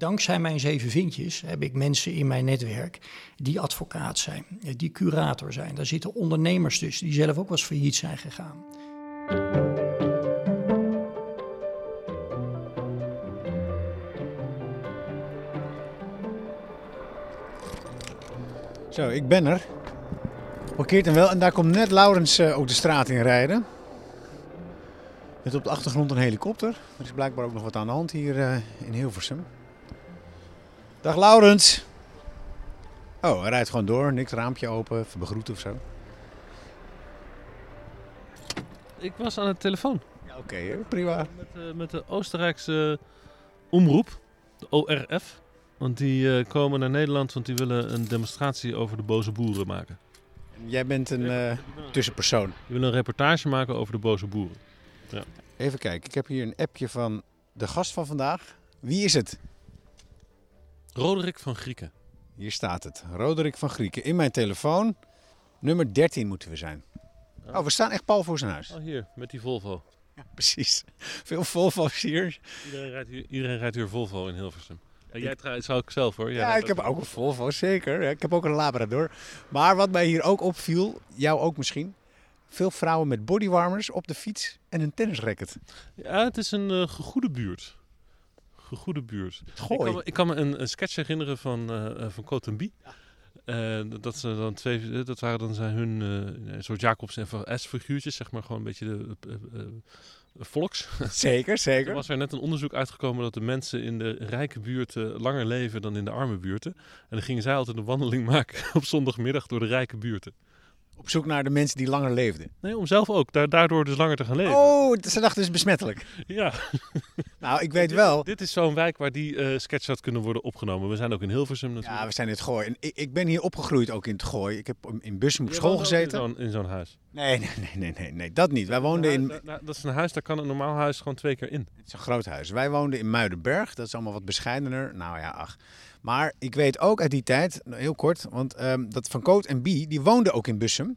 Dankzij mijn zeven vintjes heb ik mensen in mijn netwerk die advocaat zijn, die curator zijn. Daar zitten ondernemers tussen die zelf ook wel eens failliet zijn gegaan. Zo, ik ben er. Parkeert hem wel en daar komt net Laurens uh, ook de straat in rijden. Met op de achtergrond een helikopter. Er is blijkbaar ook nog wat aan de hand hier uh, in Hilversum. Dag Laurens. Oh, hij rijdt gewoon door. Niks raampje open, even begroeten of zo. Ik was aan de telefoon. Ja, oké, prima. Met, uh, met de Oostenrijkse omroep, de ORF. Want die uh, komen naar Nederland, want die willen een demonstratie over de boze boeren maken. En jij bent een uh, tussenpersoon. Die willen een reportage maken over de boze boeren. Ja. Even kijken, ik heb hier een appje van de gast van vandaag. Wie is het? Roderick van Grieken. Hier staat het. Roderick van Grieken. In mijn telefoon. Nummer 13 moeten we zijn. Oh, we staan echt pal voor zijn huis. Oh, hier, met die Volvo. Ja, precies. Veel Volvo's hier. Iedereen rijdt hier, iedereen rijdt hier Volvo in Hilversum. Ja, jij trouwens zou ik zelf hoor. Jij ja, ik heb ook een Volvo, zeker. Ik heb ook een Labrador. Maar wat mij hier ook opviel, jou ook misschien. Veel vrouwen met bodywarmers op de fiets en een tennisracket. Ja, het is een uh, goede buurt goede buurt. Gooi. Ik kan, me, ik kan me een, een, sketch herinneren van, uh, van. Uh, dat, ze dan twee, dat waren dan zijn hun uh, soort Jacobs en S figuurtjes, zeg maar gewoon een beetje de volks. Zeker, zeker. Er was er net een onderzoek uitgekomen dat de mensen in de rijke buurten langer leven dan in de arme buurten. En dan gingen zij altijd een wandeling maken op zondagmiddag door de rijke buurten. Op zoek naar de mensen die langer leefden. Nee, om zelf ook. Daardoor dus langer te gaan leven. Oh, ze dachten dus besmettelijk. Ja. Nou, ik weet wel. Dit is zo'n wijk waar die uh, sketch had kunnen worden opgenomen. We zijn ook in Hilversum natuurlijk. Ja, we zijn in het Gooi. En ik, ik ben hier opgegroeid ook in het Gooi. Ik heb in Bussum op school gezeten. In zo'n zo huis? Nee, nee, nee, nee, nee, nee, dat niet. Wij woonden in... Nou, dat is een huis, daar kan een normaal huis gewoon twee keer in. Het is een groot huis. Wij woonden in Muidenberg. Dat is allemaal wat bescheidener. Nou ja, ach. Maar ik weet ook uit die tijd, heel kort, want um, dat Van Koot en Bie, die woonden ook in Bussum.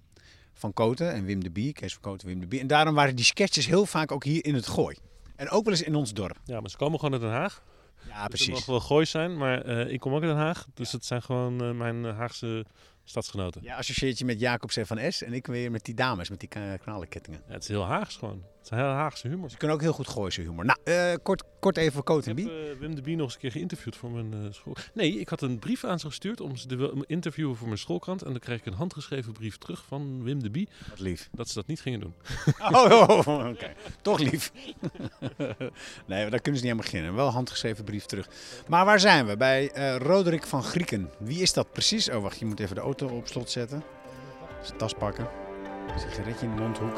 Van Koten en Wim de Bie, Kees van Koten, Wim de Bie. En daarom waren die sketches heel vaak ook hier in het Gooi. En ook wel eens in ons dorp. Ja, maar ze komen gewoon uit Den Haag. Ja, dus precies. Het mag wel Gooi zijn, maar uh, ik kom ook uit Den Haag. Dus ja. het zijn gewoon uh, mijn Haagse stadsgenoten. Ja, associeert je met Jacobs en Van S en ik weer met die dames, met die knallenkettingen. Ja, het is heel Haags gewoon. Het heel Haagse humor. Ze kunnen ook heel goed Gooise humor. Nou, uh, kort, kort even voor Coat. Ik heb uh, Wim de Bie nog eens een keer geïnterviewd voor mijn uh, school. Nee, ik had een brief aan ze gestuurd om ze te interviewen voor mijn schoolkrant. En dan kreeg ik een handgeschreven brief terug van Wim de Bie. Wat lief. Dat ze dat niet gingen doen. oh, oh, oh oké. Okay. Toch lief. nee, daar kunnen ze niet helemaal beginnen. Wel een handgeschreven brief terug. Maar waar zijn we? Bij Roderick van Grieken. Wie is dat precies? Oh, wacht, je moet even de auto op slot zetten. Zijn tas pakken. Sigaretje in de mondhoek.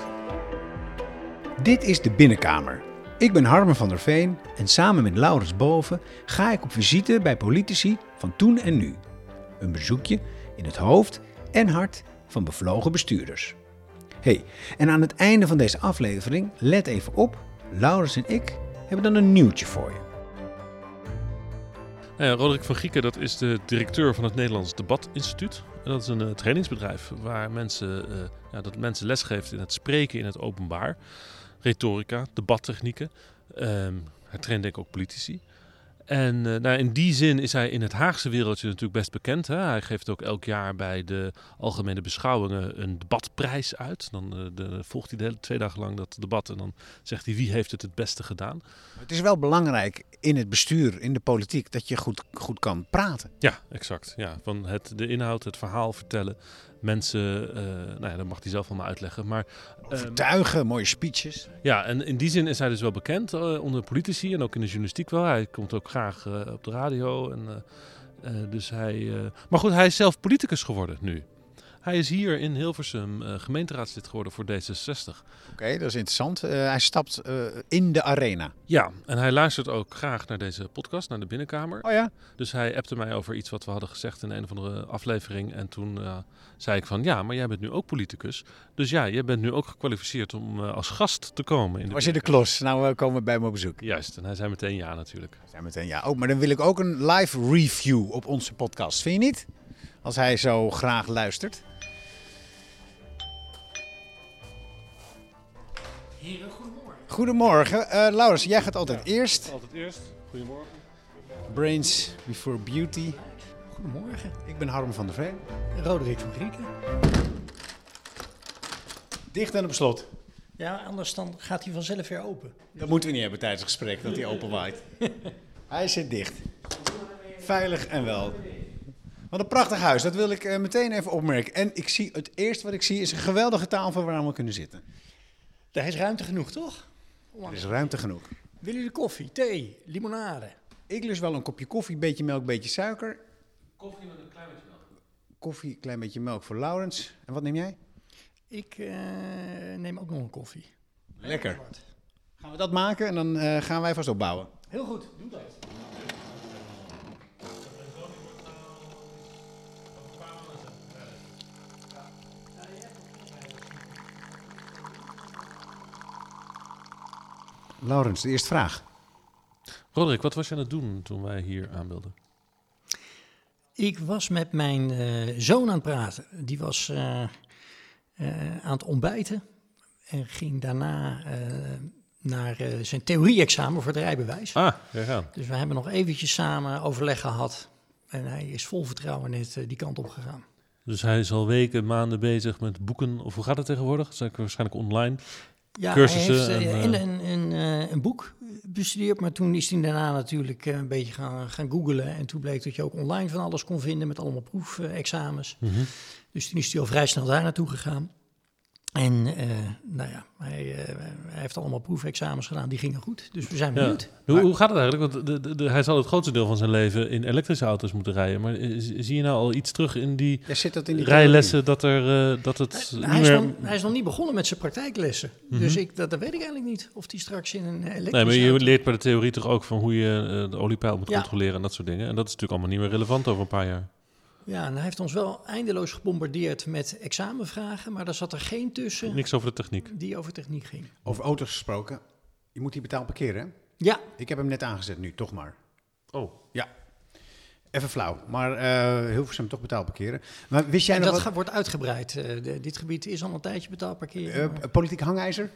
Dit is de binnenkamer. Ik ben Harmen van der Veen en samen met Laurens Boven ga ik op visite bij politici van toen en nu. Een bezoekje in het hoofd en hart van bevlogen bestuurders. hey, en aan het einde van deze aflevering, let even op, Laurens en ik hebben dan een nieuwtje voor je. Ja, Roderick van Grieken, dat is de directeur van het Nederlands Debatinstituut. En dat is een uh, trainingsbedrijf waar mensen, uh, ja, dat mensen lesgeeft in het spreken in het openbaar. Retorica, debattechnieken. Um, hij traint denk ik ook politici. En uh, nou, in die zin is hij in het Haagse wereldje natuurlijk best bekend. Hè? Hij geeft ook elk jaar bij de algemene beschouwingen een debatprijs uit. Dan uh, de, volgt hij de hele twee dagen lang dat debat en dan zegt hij wie heeft het het beste gedaan. Het is wel belangrijk in het bestuur, in de politiek, dat je goed, goed kan praten. Ja, exact. Ja, van het, de inhoud, het verhaal vertellen. Mensen, uh, nou ja, dat mag hij zelf allemaal uitleggen. Maar, Overtuigen, um, mooie speeches. Ja, en in die zin is hij dus wel bekend uh, onder politici en ook in de journalistiek wel. Hij komt ook graag uh, op de radio. En, dus hij, maar goed, hij is zelf politicus geworden nu. Hij is hier in Hilversum uh, gemeenteraadslid geworden voor D66. Oké, okay, dat is interessant. Uh, hij stapt uh, in de arena. Ja, en hij luistert ook graag naar deze podcast, naar de binnenkamer. Oh ja? Dus hij appte mij over iets wat we hadden gezegd in een of andere aflevering. En toen zei ik van, ja, maar jij bent nu ook politicus. Dus ja, jij bent nu ook gekwalificeerd om als gast te komen. In de Was je de klos? Nou komen we bij me op bezoek. Juist, en hij zei meteen ja natuurlijk. Hij zei meteen ja. Oh, maar dan wil ik ook een live review op onze podcast. Vind je niet? Als hij zo graag luistert. Heren, goedemorgen. Goedemorgen. Uh, Laurens, jij gaat altijd eerst. Altijd eerst. Goedemorgen. Brains Before Beauty. Goedemorgen. Ik ben Harm van der Veen. Roderick van Grieken. Dicht en op slot. Ja, anders dan gaat hij vanzelf weer open. Dat moeten we niet hebben tijdens het gesprek, dat hij open waait. hij zit dicht. Veilig en wel. Wat een prachtig huis, dat wil ik eh, meteen even opmerken. En ik zie, het eerste wat ik zie is een geweldige tafel waar we kunnen zitten. Daar is ruimte genoeg, toch? Er is ruimte genoeg. Willen jullie koffie, thee, limonade? Ik lust wel een kopje koffie, beetje melk, beetje suiker. Koffie met een klein beetje melk. Koffie, klein beetje melk voor Laurens. En wat neem jij? Ik eh, neem ook nog een koffie. Lekker. Gaan we dat maken en dan eh, gaan wij vast opbouwen. Heel goed, doe dat. Laurens, de eerste vraag. Roderick, wat was je aan het doen toen wij hier aanbeelden? Ik was met mijn eh, zoon aan het praten. Die was eh, eh, aan het ontbijten en ging daarna eh, naar zijn theorie-examen voor het rijbewijs. Ah, daar gaan. Dus we hebben nog eventjes samen overleg gehad. En hij is vol vertrouwen net die kant op gegaan. Dus hij is al weken, maanden bezig met boeken. Of hoe gaat het tegenwoordig? Dat is eigenlijk waarschijnlijk online. Ja, Cursussen hij heeft eh, en, en, een, een, eh, een boek bestudeerd, maar toen is hij daarna natuurlijk eh, een beetje gaan, gaan googlen. En toen bleek dat je ook online van alles kon vinden met allemaal proefexamens. Mhm. Dus toen is hij al vrij snel daar naartoe gegaan. En eh, nou ja, hij, eh, hij heeft allemaal proefexamens gedaan, die gingen goed. Dus we zijn Ja. benieuwd. Hoe, hoe gaat het eigenlijk? Want de, de, de- hij zal het grootste deel van zijn leven in elektrische auto's moeten rijden. Maar zie je nou al iets terug in die Ja, zit dat in die rijlessen dat, er, eh, dat het Hij, niet hij is meer... hij is nog niet begonnen met zijn praktijklessen. Dus ik, dat, dat weet ik eigenlijk niet. Of hij straks in een elektrische Nee, maar je auto- leert bij de theorie toch ook van hoe je de oliepeil moet Ja. controleren en dat soort dingen. En dat is natuurlijk allemaal niet meer relevant over een paar jaar. Ja, en hij heeft ons wel eindeloos gebombardeerd met examenvragen, maar daar zat er geen tussen Niks over de techniek. die over techniek ging. Over auto's gesproken. Je moet die betaald parkeren, hè? Ja, Ik heb hem net aangezet nu, toch maar. Oh, Ja. Even flauw, maar eh Hilversum toch betaald parkeren. Maar wist jij en nog dat wat... gaat- wordt uitgebreid. Eh, de- dit gebied is al een tijdje betaald parkeren. eh, maar- politiek hangijzer?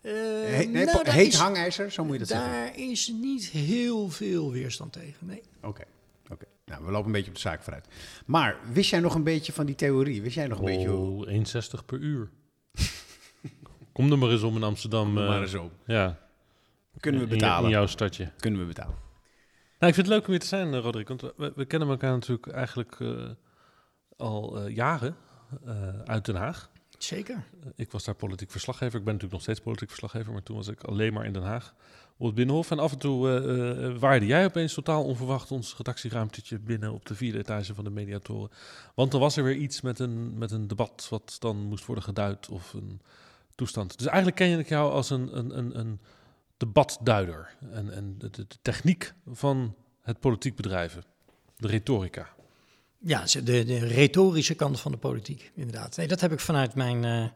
Eh, Heet, nee, nou, heet is- hangijzer, zo moet je dat zeggen. Daar is niet heel veel weerstand tegen. Nee. Oké, oké. Nou, we lopen een beetje op de zaak vooruit. Maar wist jij nog een beetje van die theorie? Wist jij nog een beetje hoe... oh 1,60 per uur. Kom er maar eens om in Amsterdam. Kom eh, maar eens op. ja, Kunnen we betalen? In jouw stadje. Kunnen we betalen. Nou, ik vind het leuk om hier te zijn, eh, Roderick. Want we, we kennen elkaar natuurlijk eigenlijk eh, al eh, jaren eh, uit Den Haag. Zeker. Eh, ik was daar politiek verslaggever. Ik ben natuurlijk nog steeds politiek verslaggever, maar toen was ik alleen maar in Den Haag op het Binnenhof. En af en toe eh, eh, waarde jij opeens totaal onverwacht ons redactieruimtetje binnen op de vierde etage van de Mediatoren. Want dan was er weer iets met een, met een debat wat dan moest worden geduid of een toestand. Dus eigenlijk ken ik jou als een, een, een, een debatduider en, en de, de, techniek van het politiek bedrijven, de retorica. Ja, de, de retorische kant van de politiek, inderdaad. Nee, dat heb ik vanuit mijn eh, eh,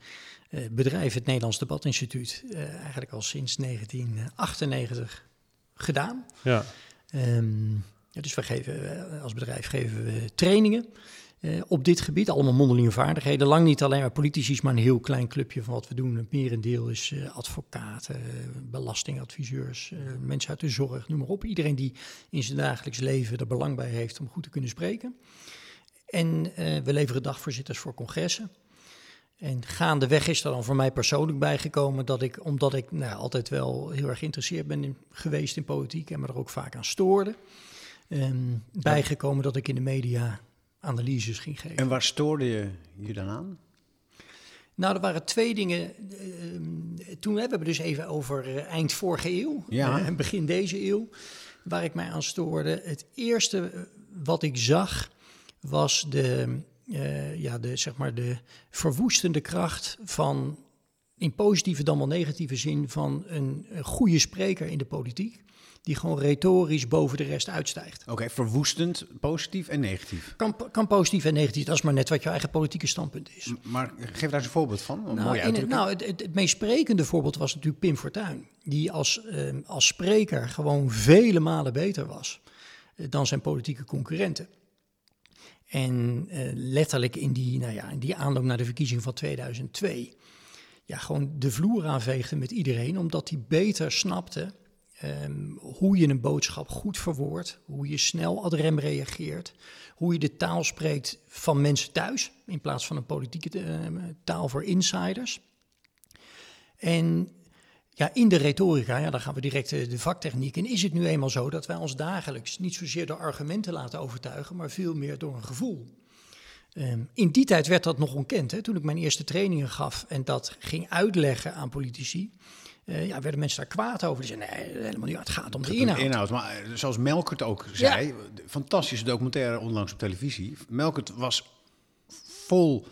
bedrijf, het Nederlands Debatinstituut, eh, eigenlijk al sinds 1998 gedaan. Ja. Ehm, ja, dus we geven, eh, als bedrijf geven we trainingen eh, op dit gebied. Allemaal mondelinge vaardigheden. Lang niet alleen maar politici, maar een heel klein clubje van wat we doen. Het merendeel is eh, advocaten, eh, belastingadviseurs, eh, mensen uit de zorg, noem maar op. Iedereen die in zijn dagelijks leven er belang bij heeft om goed te kunnen spreken. En eh, we leveren dagvoorzitters voor congressen. En gaandeweg is er dan voor mij persoonlijk bijgekomen dat ik, omdat ik nou, altijd wel heel erg geïnteresseerd ben in, geweest in politiek en me er ook vaak aan stoorde, ehm, bijgekomen dat ik in de media analyses ging geven. En waar stoorde je je dan aan? Nou, er waren twee dingen. ehm, toen hebben we dus even over eh, eind vorige eeuw Ja. eh, en begin deze eeuw, waar ik mij aan stoorde. Het eerste eh, wat ik zag was de, eh, ja, de, zeg maar de verwoestende kracht van, in positieve dan wel negatieve zin, van een, een goede spreker in de politiek. Die gewoon retorisch boven de rest uitstijgt. Oké, verwoestend, positief en negatief. Kan, kan positief en negatief, dat is maar net wat je eigen politieke standpunt is. M- Maar geef daar eens een voorbeeld van. Een Nou, in nou het, het, het meest sprekende voorbeeld was natuurlijk Pim Fortuyn. Die als, ehm, als spreker gewoon vele malen beter was eh, dan zijn politieke concurrenten. En eh, letterlijk in die, nou ja, in die aanloop naar de verkiezing van 2002... Ja, gewoon de vloer aanveegde met iedereen... omdat hij beter snapte Ehm, hoe je een boodschap goed verwoordt, hoe je snel ad rem reageert, hoe je de taal spreekt van mensen thuis in plaats van een politieke ehm, taal voor insiders. En ja, in de retorica, ja, dan gaan we direct de, de vaktechniek in, is het nu eenmaal zo dat wij ons dagelijks niet zozeer door argumenten laten overtuigen, maar veel meer door een gevoel. Ehm, in die tijd werd dat nog ontkend. Hè? Toen ik mijn eerste trainingen gaf en dat ging uitleggen aan politici, uh, ja, werden mensen daar kwaad over. Die zeiden, nee, helemaal niet. Het gaat om de inhoud. inhoud. Maar eh, zoals Melkert ook zei, fantastische documentaire onlangs op televisie. Melkert was vol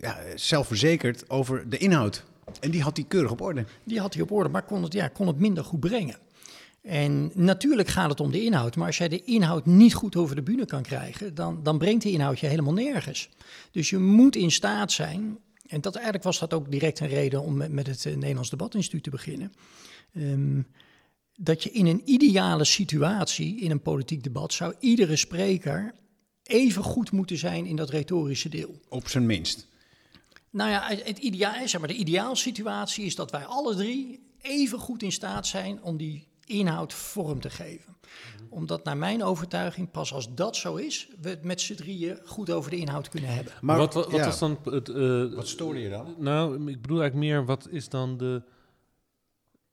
ja, zelfverzekerd over de inhoud. En die had hij keurig op orde. Die had hij op orde, maar kon het, ja, kon het minder goed brengen. En natuurlijk gaat het om de inhoud, maar als jij de inhoud niet goed over de bühne kan krijgen, dan, dan brengt die inhoud je helemaal nergens. Dus je moet in staat zijn, en dat, eigenlijk was dat ook direct een reden om met, met het eh, Nederlands Debatinstituut te beginnen, um, dat je in een ideale situatie, in een politiek debat, zou iedere spreker even goed moeten zijn in dat retorische deel. Op zijn minst. Nou ja, het ideaal, zeg maar, de ideaalsituatie is dat wij alle drie even goed in staat zijn om die inhoud vorm te geven. Omdat naar mijn overtuiging, pas als dat zo is, we het met z'n drieën goed over de inhoud kunnen hebben. Maar wat, wat, wat is dan het... Uh, wat stoorde je dan? Nou, ik bedoel eigenlijk meer, wat is dan de...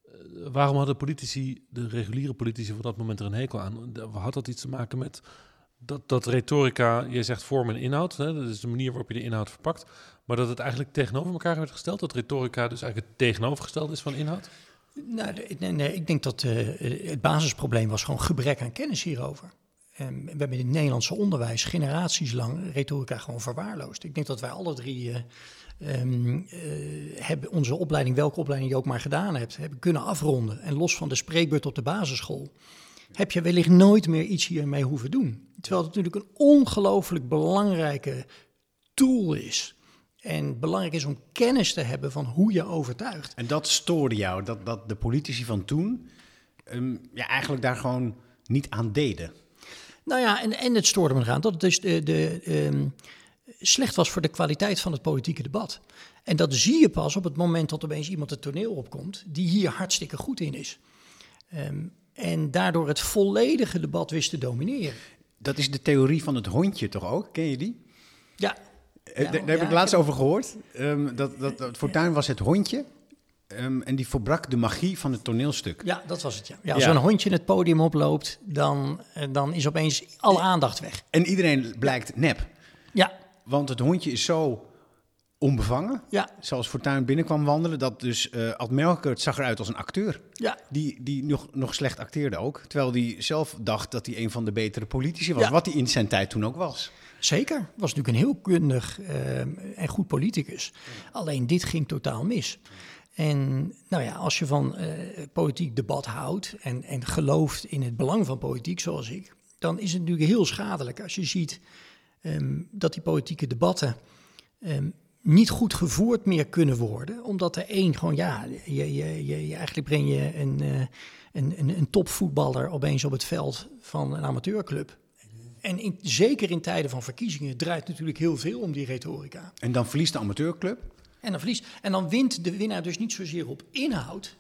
Uh, waarom hadden politici, de reguliere politici van dat moment er een hekel aan? Had dat iets te maken met dat, dat retorica, je zegt vorm en inhoud, hè, dat is de manier waarop je de inhoud verpakt, maar dat het eigenlijk tegenover elkaar werd gesteld, dat retorica dus eigenlijk het tegenovergestelde is van inhoud? Nou, nee, nee, ik denk dat uh, het basisprobleem was gewoon gebrek aan kennis hierover. Um, we hebben in het Nederlandse onderwijs generaties lang retorica gewoon verwaarloosd. Ik denk dat wij alle drie uh, um, uh, hebben onze opleiding, welke opleiding je ook maar gedaan hebt, hebben kunnen afronden. En los van de spreekbeurt op de basisschool, heb je wellicht nooit meer iets hiermee hoeven doen. Terwijl het natuurlijk een ongelooflijk belangrijke tool is en belangrijk is om kennis te hebben van hoe je overtuigt. En dat stoorde jou, dat, dat de politici van toen um, ja, eigenlijk daar gewoon niet aan deden. Nou ja, en, en het stoorde me eraan dat het dus de, de, um, slecht was voor de kwaliteit van het politieke debat. En dat zie je pas op het moment dat opeens iemand het toneel opkomt die hier hartstikke goed in is. Um, en daardoor het volledige debat wist te domineren. Dat is de theorie van het hondje toch ook? Ken je die? Ja, daar heb ik laatst over gehoord. Um, dat, dat, dat Fortuin was het hondje. Um, en die verbrak de magie van het toneelstuk. Ja, dat was het. Ja. ja als een hondje het podium oploopt, dan, eh, dan is opeens alle aandacht weg. En iedereen blijkt nep. Ja. Want het hondje is zo onbevangen. Ja. Zoals Fortuin binnenkwam wandelen, dat dus uh, Ad Melkert zag eruit als een acteur. Ja. Die, die nog, nog slecht acteerde ook. Terwijl hij zelf dacht dat hij een van de betere politici was. Wat hij in zijn tijd toen ook was. Zeker, was natuurlijk een heel kundig uh, en goed politicus. Alleen dit ging totaal mis. En nou ja, als je van uh, politiek debat houdt en, en gelooft in het belang van politiek, zoals ik, dan is het natuurlijk heel schadelijk als je ziet um, dat die politieke debatten um, niet goed gevoerd meer kunnen worden. Omdat er één gewoon, ja, je, je, je, je eigenlijk breng je een, een, een, een topvoetballer opeens op het veld van een amateurclub. En in, zeker in tijden van verkiezingen draait natuurlijk heel veel om die retorica. En dan verliest de amateurclub? En dan verliest. En dan wint de winnaar dus niet zozeer op inhoud,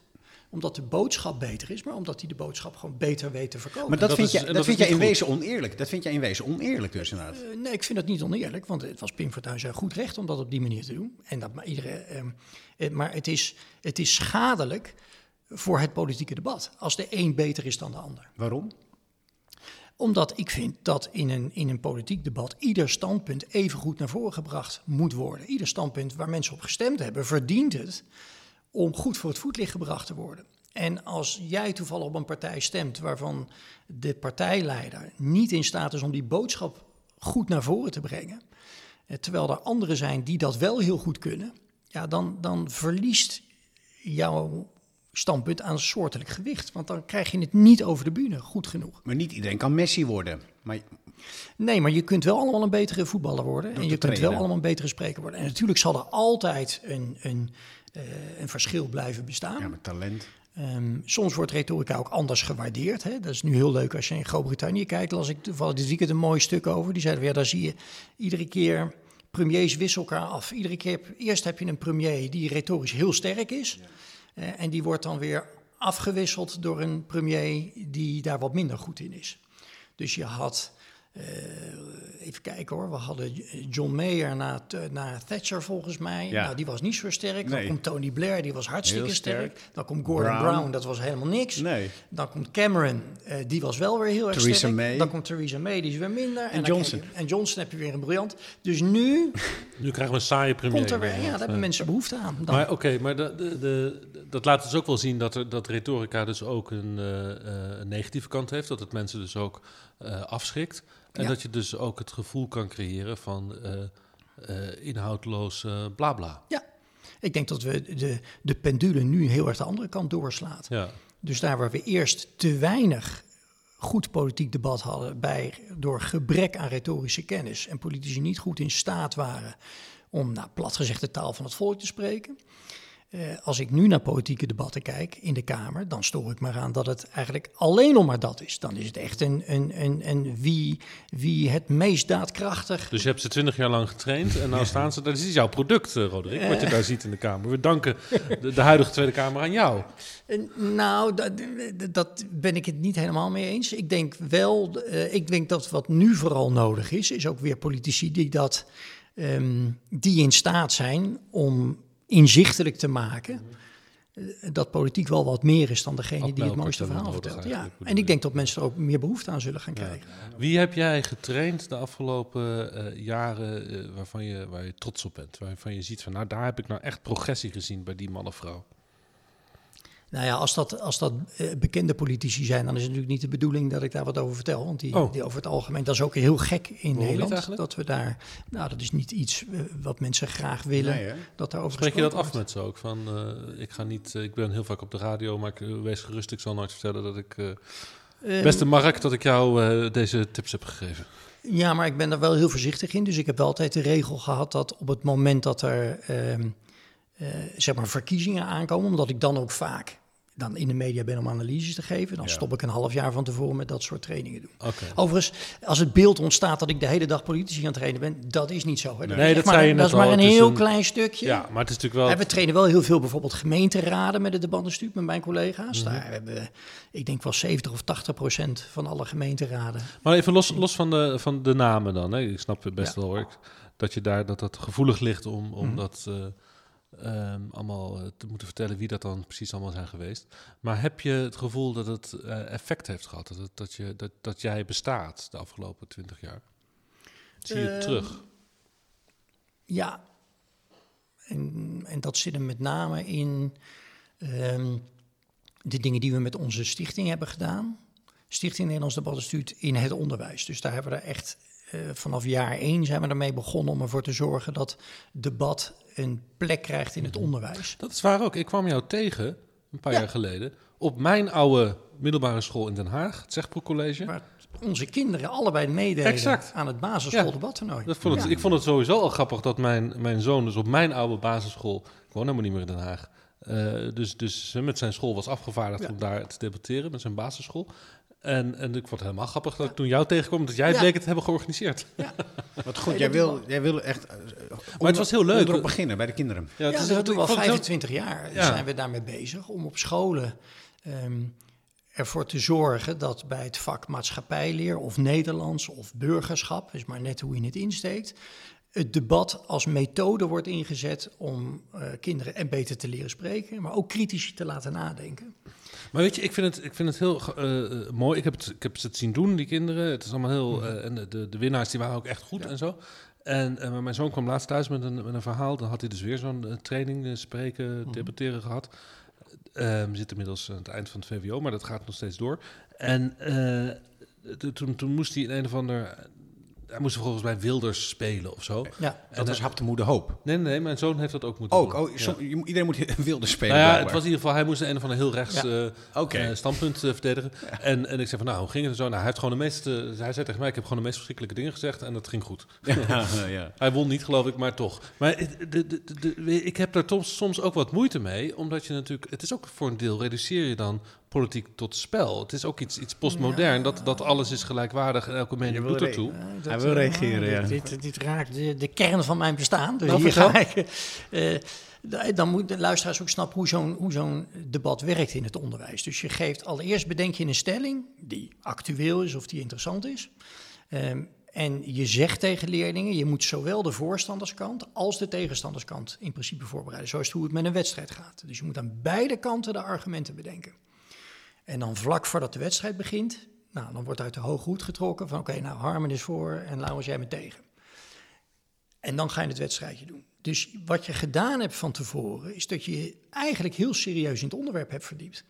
omdat de boodschap beter is, maar omdat hij de boodschap gewoon beter weet te verkopen. Maar dat, vind, je, dat, dat vind jij in wezen oneerlijk. Dat vind jij in wezen oneerlijk dus inderdaad. Uh, nee, ik vind dat niet oneerlijk, want het was Pim Fortuyn zijn goed recht om dat op die manier te doen. En dat maar iedereen. Uh, uh, maar het is, het is schadelijk voor het politieke debat als de een beter is dan de ander. Waarom? Omdat ik vind dat in een, in een politiek debat ieder standpunt even goed naar voren gebracht moet worden. Ieder standpunt waar mensen op gestemd hebben, verdient het om goed voor het voetlicht gebracht te worden. En als jij toevallig op een partij stemt waarvan de partijleider niet in staat is om die boodschap goed naar voren te brengen, eh, terwijl er anderen zijn die dat wel heel goed kunnen, ja, dan, dan verliest jouw standpunt aan soortelijk gewicht. Want dan krijg je het niet over de bühne goed genoeg. Maar niet iedereen kan Messi worden. Maar... Nee, maar je kunt wel allemaal een betere voetballer worden. en je kunt wel allemaal een betere spreker worden. En natuurlijk zal er altijd een, een, uh, een verschil blijven bestaan. Ja, met talent. Um, soms wordt retorica ook anders gewaardeerd. Hè? Dat is nu heel leuk als je in Groot-Brittannië kijkt. Las ik toevallig dit weekend een mooi stuk over. Die zeiden, ja, daar zie je iedere keer... Premiers wisselen elkaar af. Iedere keer, eerst heb je een premier die retorisch heel sterk is... Ja. Uh, en die wordt dan weer afgewisseld door een premier die daar wat minder goed in is. Dus je had even kijken hoor, we hadden John Mayer na, na Thatcher volgens mij. Ja. Nou, die was niet zo sterk. Dan komt Tony Blair, die was hartstikke sterk. Dan komt Gordon Brown. dat was helemaal niks. Nee. Dan komt Cameron, uh, die was wel weer heel erg Theresa sterk. May. Dan komt Theresa May, die is weer minder. En, en Johnson. Je, en Johnson heb je weer een briljant. Dus nu... nu krijgen we een saaie premier. Komt er weer, ja, daar hebben mensen behoefte aan. Dan. Maar oké, maar de, de, de, dat laat dus ook wel zien dat, er, dat retorica dus ook een, uh, een negatieve kant heeft. Dat het mensen dus ook afschrikt. En dat je dus ook het gevoel kan creëren van uh, uh, inhoudloos uh, bla bla. Ja, ik denk dat we de, de pendule nu heel erg de andere kant doorslaat. Ja. Dus daar waar we eerst te weinig goed politiek debat hadden bij, door gebrek aan retorische kennis en politici niet goed in staat waren om, nou, plat gezegd, de taal van het volk te spreken. Uh, als ik nu naar politieke debatten kijk in de Kamer, dan stoor ik me aan dat het eigenlijk alleen nog maar dat is. Dan is het echt een, een, een, een wie, wie het meest daadkrachtig. Dus je hebt ze twintig jaar lang getraind en nou staan ze. Dat is jouw product, uh, Roderick, wat je daar ziet in de Kamer. We danken de, de huidige Tweede Kamer aan jou. Uh, nou, dat, dat, ben ik het niet helemaal mee eens. Ik denk wel, ik denk dat wat nu vooral nodig is, is ook weer politici die dat. Um, die in staat zijn om inzichtelijk te maken. Eh, dat politiek wel wat meer is dan degene die het mooiste verhaal vertelt. Ja. En ik denk dat mensen er ook meer behoefte aan zullen gaan krijgen. Wie heb jij getraind de afgelopen uh, jaren uh, waarvan je, waar je trots op bent? Waarvan je ziet van nou daar heb ik nou echt progressie gezien bij die man of vrouw. Nou ja, als dat, als dat uh, bekende politici zijn, dan is het natuurlijk niet de bedoeling dat ik daar wat over vertel. Want die, oh. die over het algemeen, dat is ook heel gek in Nederland. Dat we daar, nou, dat is niet iets uh, wat mensen graag willen. Nee, dat daarover Spreek je dat af met ze ook? Van, uh, ik ga niet, ik ben heel vaak op de radio, maar ik, wees gerust, ik zal nooit vertellen dat ik. beste Mark, dat ik jou deze tips heb gegeven. Ja, maar ik ben er wel heel voorzichtig in. Dus ik heb wel altijd de regel gehad dat op het moment dat er. Ehm, zeg maar verkiezingen aankomen, omdat ik dan ook vaak dan in de media ben om analyses te geven, dan ja. stop ik een half jaar van tevoren met dat soort trainingen doen. Okay. Overigens, als het beeld ontstaat dat ik de hele dag politici aan het trainen ben, dat is niet zo. Hè. Nee, nee dat, maar, je dat is maar een heel een... klein stukje. Ja, maar het is natuurlijk wel. En we trainen wel heel veel bijvoorbeeld gemeenteraden met het debattenstuur met mijn collega's. Mm -hmm. Daar hebben we, ik denk wel 70 of 80 procent van alle gemeenteraden. Maar even los, los van, de, van de namen dan. Hè. Ik snap het best ja. wel hoor. Dat je daar dat dat gevoelig ligt om, om mm -hmm. dat. Uh, Um, allemaal uh, te moeten vertellen wie dat dan precies allemaal zijn geweest. Maar heb je het gevoel dat het uh, effect heeft gehad? Dat, het, dat, je, dat, dat jij bestaat de afgelopen twintig jaar? Zie je het uh, terug? Ja. En, en dat zit hem met name in um, de dingen die we met onze stichting hebben gedaan. Stichting Nederlands Debat stuurt in het onderwijs. Dus daar hebben we er echt uh, vanaf jaar één zijn we ermee begonnen om ervoor te zorgen dat debat een plek krijgt in het onderwijs. Dat is waar ook. Ik kwam jou tegen een paar ja. jaar geleden op mijn oude middelbare school in Den Haag, het Zegbroek College. Waar onze kinderen allebei meededen exact. aan het basisschooldebattoernooi. Ja. Vond het, ja. Ik vond het sowieso al grappig dat mijn, mijn zoon dus op mijn oude basisschool, ik woon helemaal niet meer in Den Haag, uh, dus, dus met zijn school was afgevaardigd ja. om daar te debatteren met zijn basisschool. En, en ik vond het helemaal grappig dat ik toen jou tegenkwam, dat jij ja. bleek het hebben georganiseerd. Ja. Wat goed, jij wil, jij wil echt. Uh, maar het was heel leuk. om beginnen bij de kinderen. Ja, het ja, is toen al 25 heel... jaar zijn we daarmee bezig om op scholen um, ervoor te zorgen dat bij het vak maatschappijleer of Nederlands of burgerschap, is maar net hoe je het insteekt, het debat als methode wordt ingezet om uh, kinderen en beter te leren spreken, maar ook kritisch te laten nadenken. Maar weet je, ik vind het, ik vind het heel uh, mooi. Ik heb, het, ik heb ze het zien doen, die kinderen. Het is allemaal heel. Uh, en de, de winnaars die waren ook echt goed ja. en zo. En mijn zoon kwam laatst thuis met een, met een verhaal. Dan had hij dus weer zo'n training, spreken, mm -hmm. debatteren gehad. we zitten inmiddels aan het eind van het VWO, maar dat gaat nog steeds door. En toen, toen moest hij in een of ander hij moest volgens mij Wilders spelen of zo. Ja, en dat was Hap de Moede Hoop. Nee, nee, mijn zoon heeft dat ook moeten ook, doen. Oh, so, ja. Iedereen moet Wilders spelen. Nou ja, het was in ieder geval, hij moest een of ander heel rechts ja. uh, okay. uh, standpunt uh, verdedigen. Ja. En, en ik zei van, nou, hoe ging het zo? Nou, hij heeft gewoon de meeste, hij zei tegen mij, ik heb gewoon de meest verschrikkelijke dingen gezegd en dat ging goed. ja, hij won niet, geloof ik, maar toch. Maar de, de, de, ik heb daar soms ook wat moeite mee, omdat je natuurlijk, het is ook voor een deel, reduceer je dan politiek tot spel. Het is ook iets, iets postmodern, dat, dat alles is gelijkwaardig en elke mening doet ertoe. Dat, Hij wil eh, reageren, ja. Dit, dit, dit raakt de, de kern van mijn bestaan. Dus hier vertel. ga ik. eh, da- dan moet de luisteraars ook snappen hoe zo'n, hoe zo'n debat werkt in het onderwijs. Dus je geeft allereerst bedenk je een stelling die actueel is of die interessant is. Ehm, en je zegt tegen leerlingen, je moet zowel de voorstanderskant als de tegenstanderskant in principe voorbereiden. Zo is het hoe het met een wedstrijd gaat. Dus je moet aan beide kanten de argumenten bedenken. En dan vlak voordat de wedstrijd begint, nou, dan wordt uit de hoge hoed getrokken van oké, nou Harmen is voor en Lauwers jij bent tegen. En dan ga je het wedstrijdje doen. Dus wat je gedaan hebt van tevoren, is dat je je eigenlijk heel serieus in het onderwerp hebt verdiept.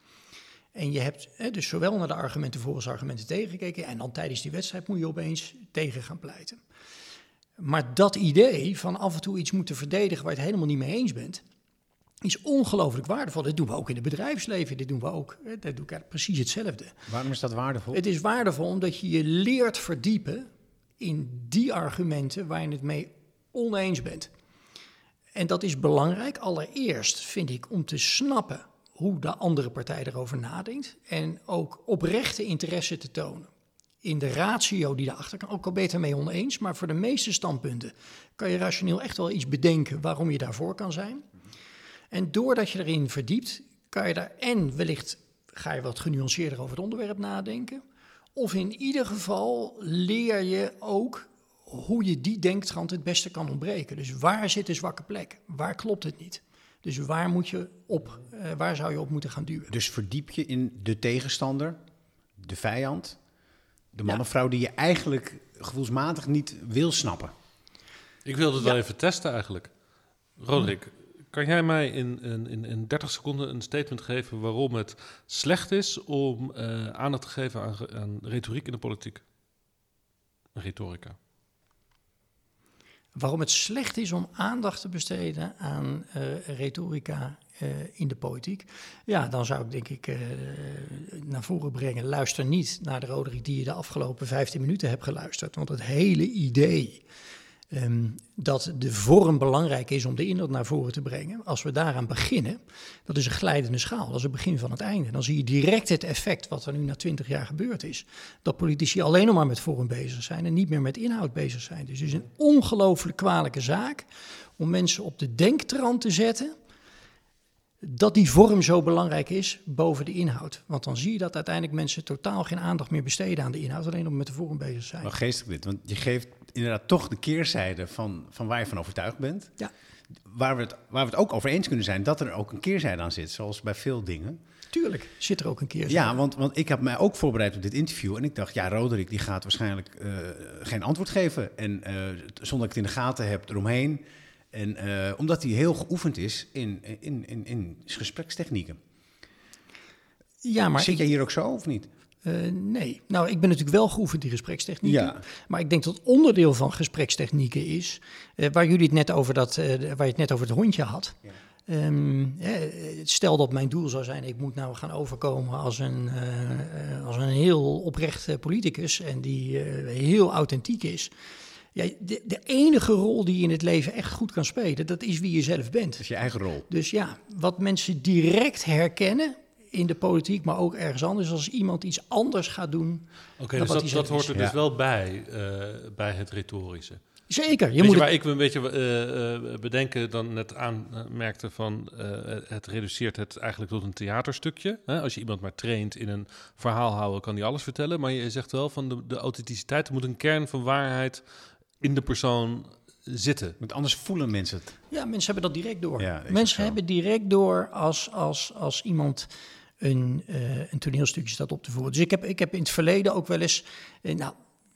En je hebt hè, dus zowel naar de argumenten voor als argumenten tegen gekeken. En dan tijdens die wedstrijd moet je opeens tegen gaan pleiten. Maar dat idee van af en toe iets moeten verdedigen waar je het helemaal niet mee eens bent, is ongelooflijk waardevol. Dat doen we ook in het bedrijfsleven. Dit doen we ook. hè, Dat doe ik eigenlijk precies hetzelfde. Waarom is dat waardevol? Het is waardevol omdat je je leert verdiepen in die argumenten waar je het mee oneens bent. En dat is belangrijk, allereerst vind ik, om te snappen hoe de andere partij erover nadenkt. En ook oprechte interesse te tonen. In de ratio die daarachter kan, ook al beter mee oneens, maar voor de meeste standpunten kan je rationeel echt wel iets bedenken waarom je daarvoor kan zijn. En doordat je erin verdiept, kan je daar en wellicht ga je wat genuanceerder over het onderwerp nadenken. Of in ieder geval leer je ook hoe je die denktrand het beste kan ontbreken. Dus waar zit de zwakke plek? Waar klopt het niet? Dus waar, moet je op, eh, waar zou je op moeten gaan duwen? Dus verdiep je in de tegenstander, de vijand, de man Ja. of vrouw die je eigenlijk gevoelsmatig niet wil snappen. Ik wilde het wel even testen eigenlijk. Roderick, kan jij mij in, in, in, in 30 seconden een statement geven waarom het slecht is om eh, aandacht te geven aan, retoriek in de politiek? Retorica. Waarom het slecht is om aandacht te besteden aan eh, retorica eh, in de politiek. Ja, dan zou ik denk ik naar voren brengen. Luister niet naar de Roderick die je de afgelopen 15 minuten hebt geluisterd. Want het hele idee ehm, dat de vorm belangrijk is om de inhoud naar voren te brengen. Als we daaraan beginnen, dat is een glijdende schaal. Dat is het begin van het einde. Dan zie je direct het effect wat er nu na 20 jaar gebeurd is. Dat politici alleen nog maar met vorm bezig zijn en niet meer met inhoud bezig zijn. Dus het is een ongelooflijk kwalijke zaak om mensen op de denktrand te zetten dat die vorm zo belangrijk is boven de inhoud. Want dan zie je dat uiteindelijk mensen totaal geen aandacht meer besteden aan de inhoud, alleen nog met de vorm bezig zijn. Wel geestig dit, want je geeft inderdaad toch de keerzijde van, van waar je van overtuigd bent. Ja. Waar we, het, waar we het ook over eens kunnen zijn, dat er ook een keerzijde aan zit, zoals bij veel dingen. Tuurlijk zit er ook een keer. Ja, want, want ik heb mij ook voorbereid op dit interview en ik dacht, ja, Roderick die gaat waarschijnlijk eh, geen antwoord geven. En eh, zonder dat ik het in de gaten heb eromheen. En eh, omdat hij heel geoefend is in, in, in, in gesprekstechnieken. ja maar Zit ik, jij hier ook zo of niet? eh, nee. Nou, ik ben natuurlijk wel geoefend in gesprekstechnieken. Ja. Maar ik denk dat onderdeel van gesprekstechnieken is, eh, waar jullie het net over dat, waar je het net over het hondje had. Ja. Ehm, eh, stel dat mijn doel zou zijn, ik moet nou gaan overkomen als een, als een heel oprecht politicus en die heel authentiek is. Ja, de, de enige rol die je in het leven echt goed kan spelen, dat is wie je zelf bent. Dat is je eigen rol. Dus ja, wat mensen direct herkennen in de politiek, maar ook ergens anders, als iemand iets anders gaat doen. Oké, dus wat dat, dat hoort er dus Ja. wel bij, eh, bij het retorische. Zeker, je Weet moet je het- waar ik me een beetje eh, eh, bedenken dan net aanmerkte van eh, het reduceert het eigenlijk tot een theaterstukje. Hè? Als je iemand maar traint in een verhaal houden, kan die alles vertellen. Maar je zegt wel van de, de authenticiteit, er moet een kern van waarheid in de persoon zitten. Want anders voelen mensen het. Ja, mensen hebben dat direct door. Ja, mensen hebben direct door als, als, als iemand een, eh, een toneelstukje staat op te voeren. Dus ik heb, ik heb in het verleden ook wel eens, eh, nou,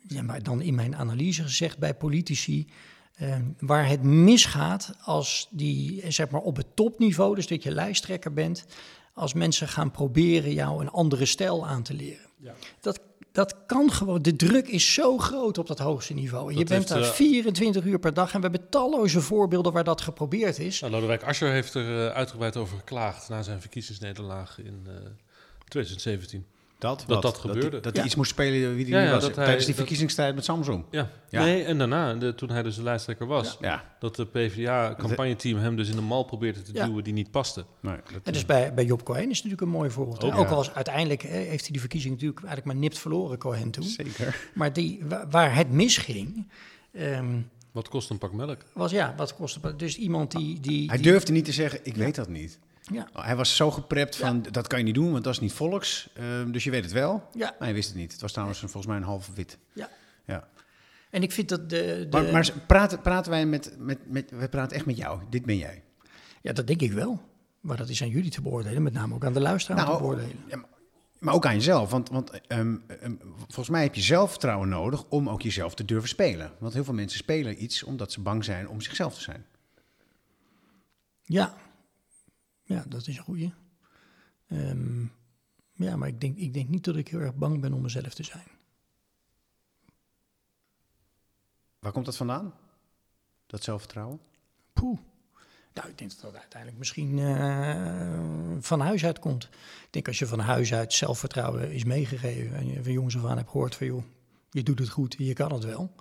ja, maar dan in mijn analyse gezegd bij politici, eh, waar het misgaat als die, zeg maar op het topniveau, dus dat je lijsttrekker bent, als mensen gaan proberen jou een andere stijl aan te leren. Dat, dat kan gewoon, de druk is zo groot op dat hoogste niveau. En je bent daar eh, 24 uur per dag en we hebben talloze voorbeelden waar dat geprobeerd is. Nou, Lodewijk Asscher heeft er eh, uitgebreid over geklaagd na zijn verkiezingsnederlaag in eh, 2017. Dat, Dat wat? dat gebeurde. Dat, hij Ja. iets moest spelen wie die Ja, niet ja, was. hij- Tijdens die dat- verkiezingstijd met Samsung. Ja. Ja. Nee, en daarna, de, toen hij dus de lijsttrekker was, Ja. dat de PvdA-campagneteam hem dus in een mal probeerde te Ja. duwen die niet paste. Nee, dat, En dus bij, bij Job Cohen is natuurlijk een mooi voorbeeld. Ook, Ook, al was uiteindelijk hè, heeft hij die verkiezing natuurlijk eigenlijk maar nipt verloren, Cohen toen. Zeker. Maar die, wa- waar het misging, ehm, Wat kost een pak melk? was ja, wat kostte. het? Dus iemand die. die, Hij die- durfde niet te zeggen, ik weet dat niet. Ja, Hij was zo geprept van, dat kan je niet doen, want dat is niet volks. Ehm, dus je weet het wel. ja, Maar hij wist het niet. Het was trouwens een- volgens mij een half wit. ja. Ja. En ik vind dat de. de Maar, maar praten, praten wij met, met, met... We praten echt met jou. Dit ben jij. Ja, dat denk ik wel. Maar dat is aan jullie te beoordelen, met name ook aan de luisteraar Nou, te beoordelen. Ja, maar- maar ook aan jezelf. Want, want ehm, ehm, volgens mij heb je zelfvertrouwen nodig om ook jezelf te durven spelen. Want heel veel mensen spelen iets omdat ze bang zijn om zichzelf te zijn. Ja, ja dat is een goeie. Ehm, ja, maar ik denk, ik denk niet dat ik heel erg bang ben om mezelf te zijn. Waar komt dat vandaan? Dat zelfvertrouwen? Poeh. Nou, ik denk dat dat uiteindelijk misschien eh, van huis uit komt. Ik denk als je van huis uit zelfvertrouwen is meegegeven en je van jongens af aan hebt gehoord van joh, je doet het goed, je kan het wel.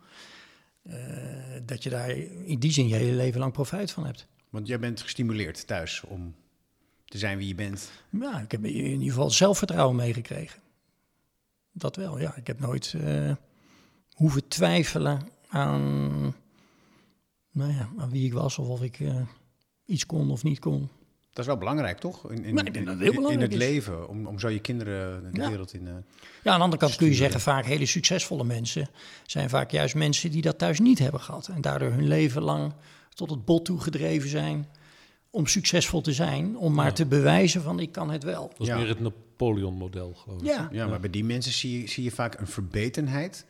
eh, dat je daar in die zin je hele leven lang profijt van hebt. Want jij bent gestimuleerd thuis om te zijn wie je bent. Ja, ik heb in ieder geval zelfvertrouwen meegekregen. Dat wel, ja. Ik heb nooit eh, hoeven twijfelen aan, nou ja, aan wie ik was of of ik eh, iets kon of niet kon. Dat is wel belangrijk, toch? In, in, Maar ik denk dat het heel in- belangrijk in het is. leven, om, om zo je kinderen de Ja. wereld in... eh, Ja, aan de andere kant kun je zeggen, vaak hele succesvolle mensen zijn vaak juist mensen die dat thuis niet hebben gehad. En daardoor hun leven lang tot het bot toe gedreven zijn om succesvol te zijn. Om maar Ja. te bewijzen van ik kan het wel. Dat is Ja. meer het Napoleon-model, geloof ik. Ja, ja, maar bij die mensen zie je, zie je vaak een verbetenheid...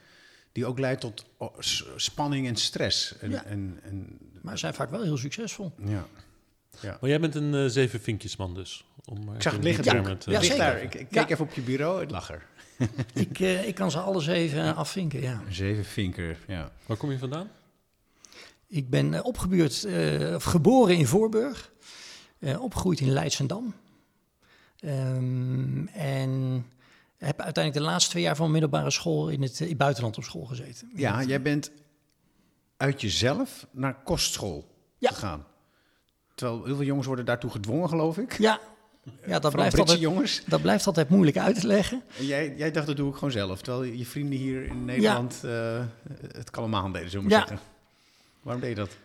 die ook leidt tot oh, spanning en stress. En, Ja. en, en, maar zijn vaak wel heel succesvol. ja. Maar jij bent een eh, zeven vinkjesman dus. Om maar Ik zag het liggen Ja, ligt zeker. Ik, ik Ja. keek even op je bureau, het lag er. ik, eh, ik kan ze alles even afvinken, ja. Zeven vinker, ja. Waar kom je vandaan? Ik ben eh, opgebuurd, eh, of geboren in Voorburg, eh, opgegroeid in Leidsendam. Ehm, en heb uiteindelijk de laatste twee jaar van mijn middelbare school in het, in het buitenland op school gezeten. Ja, jij bent uit jezelf naar kostschool Ja. gegaan. Terwijl heel veel jongens worden daartoe gedwongen, geloof ik. Ja, ja dat, blijft Britse altijd, jongens. dat blijft altijd moeilijk uit te leggen. En jij, jij dacht, dat doe ik gewoon zelf. Terwijl je vrienden hier in Nederland het kalemaal deden, zullen we Ja. zeggen. Waarom deed je dat?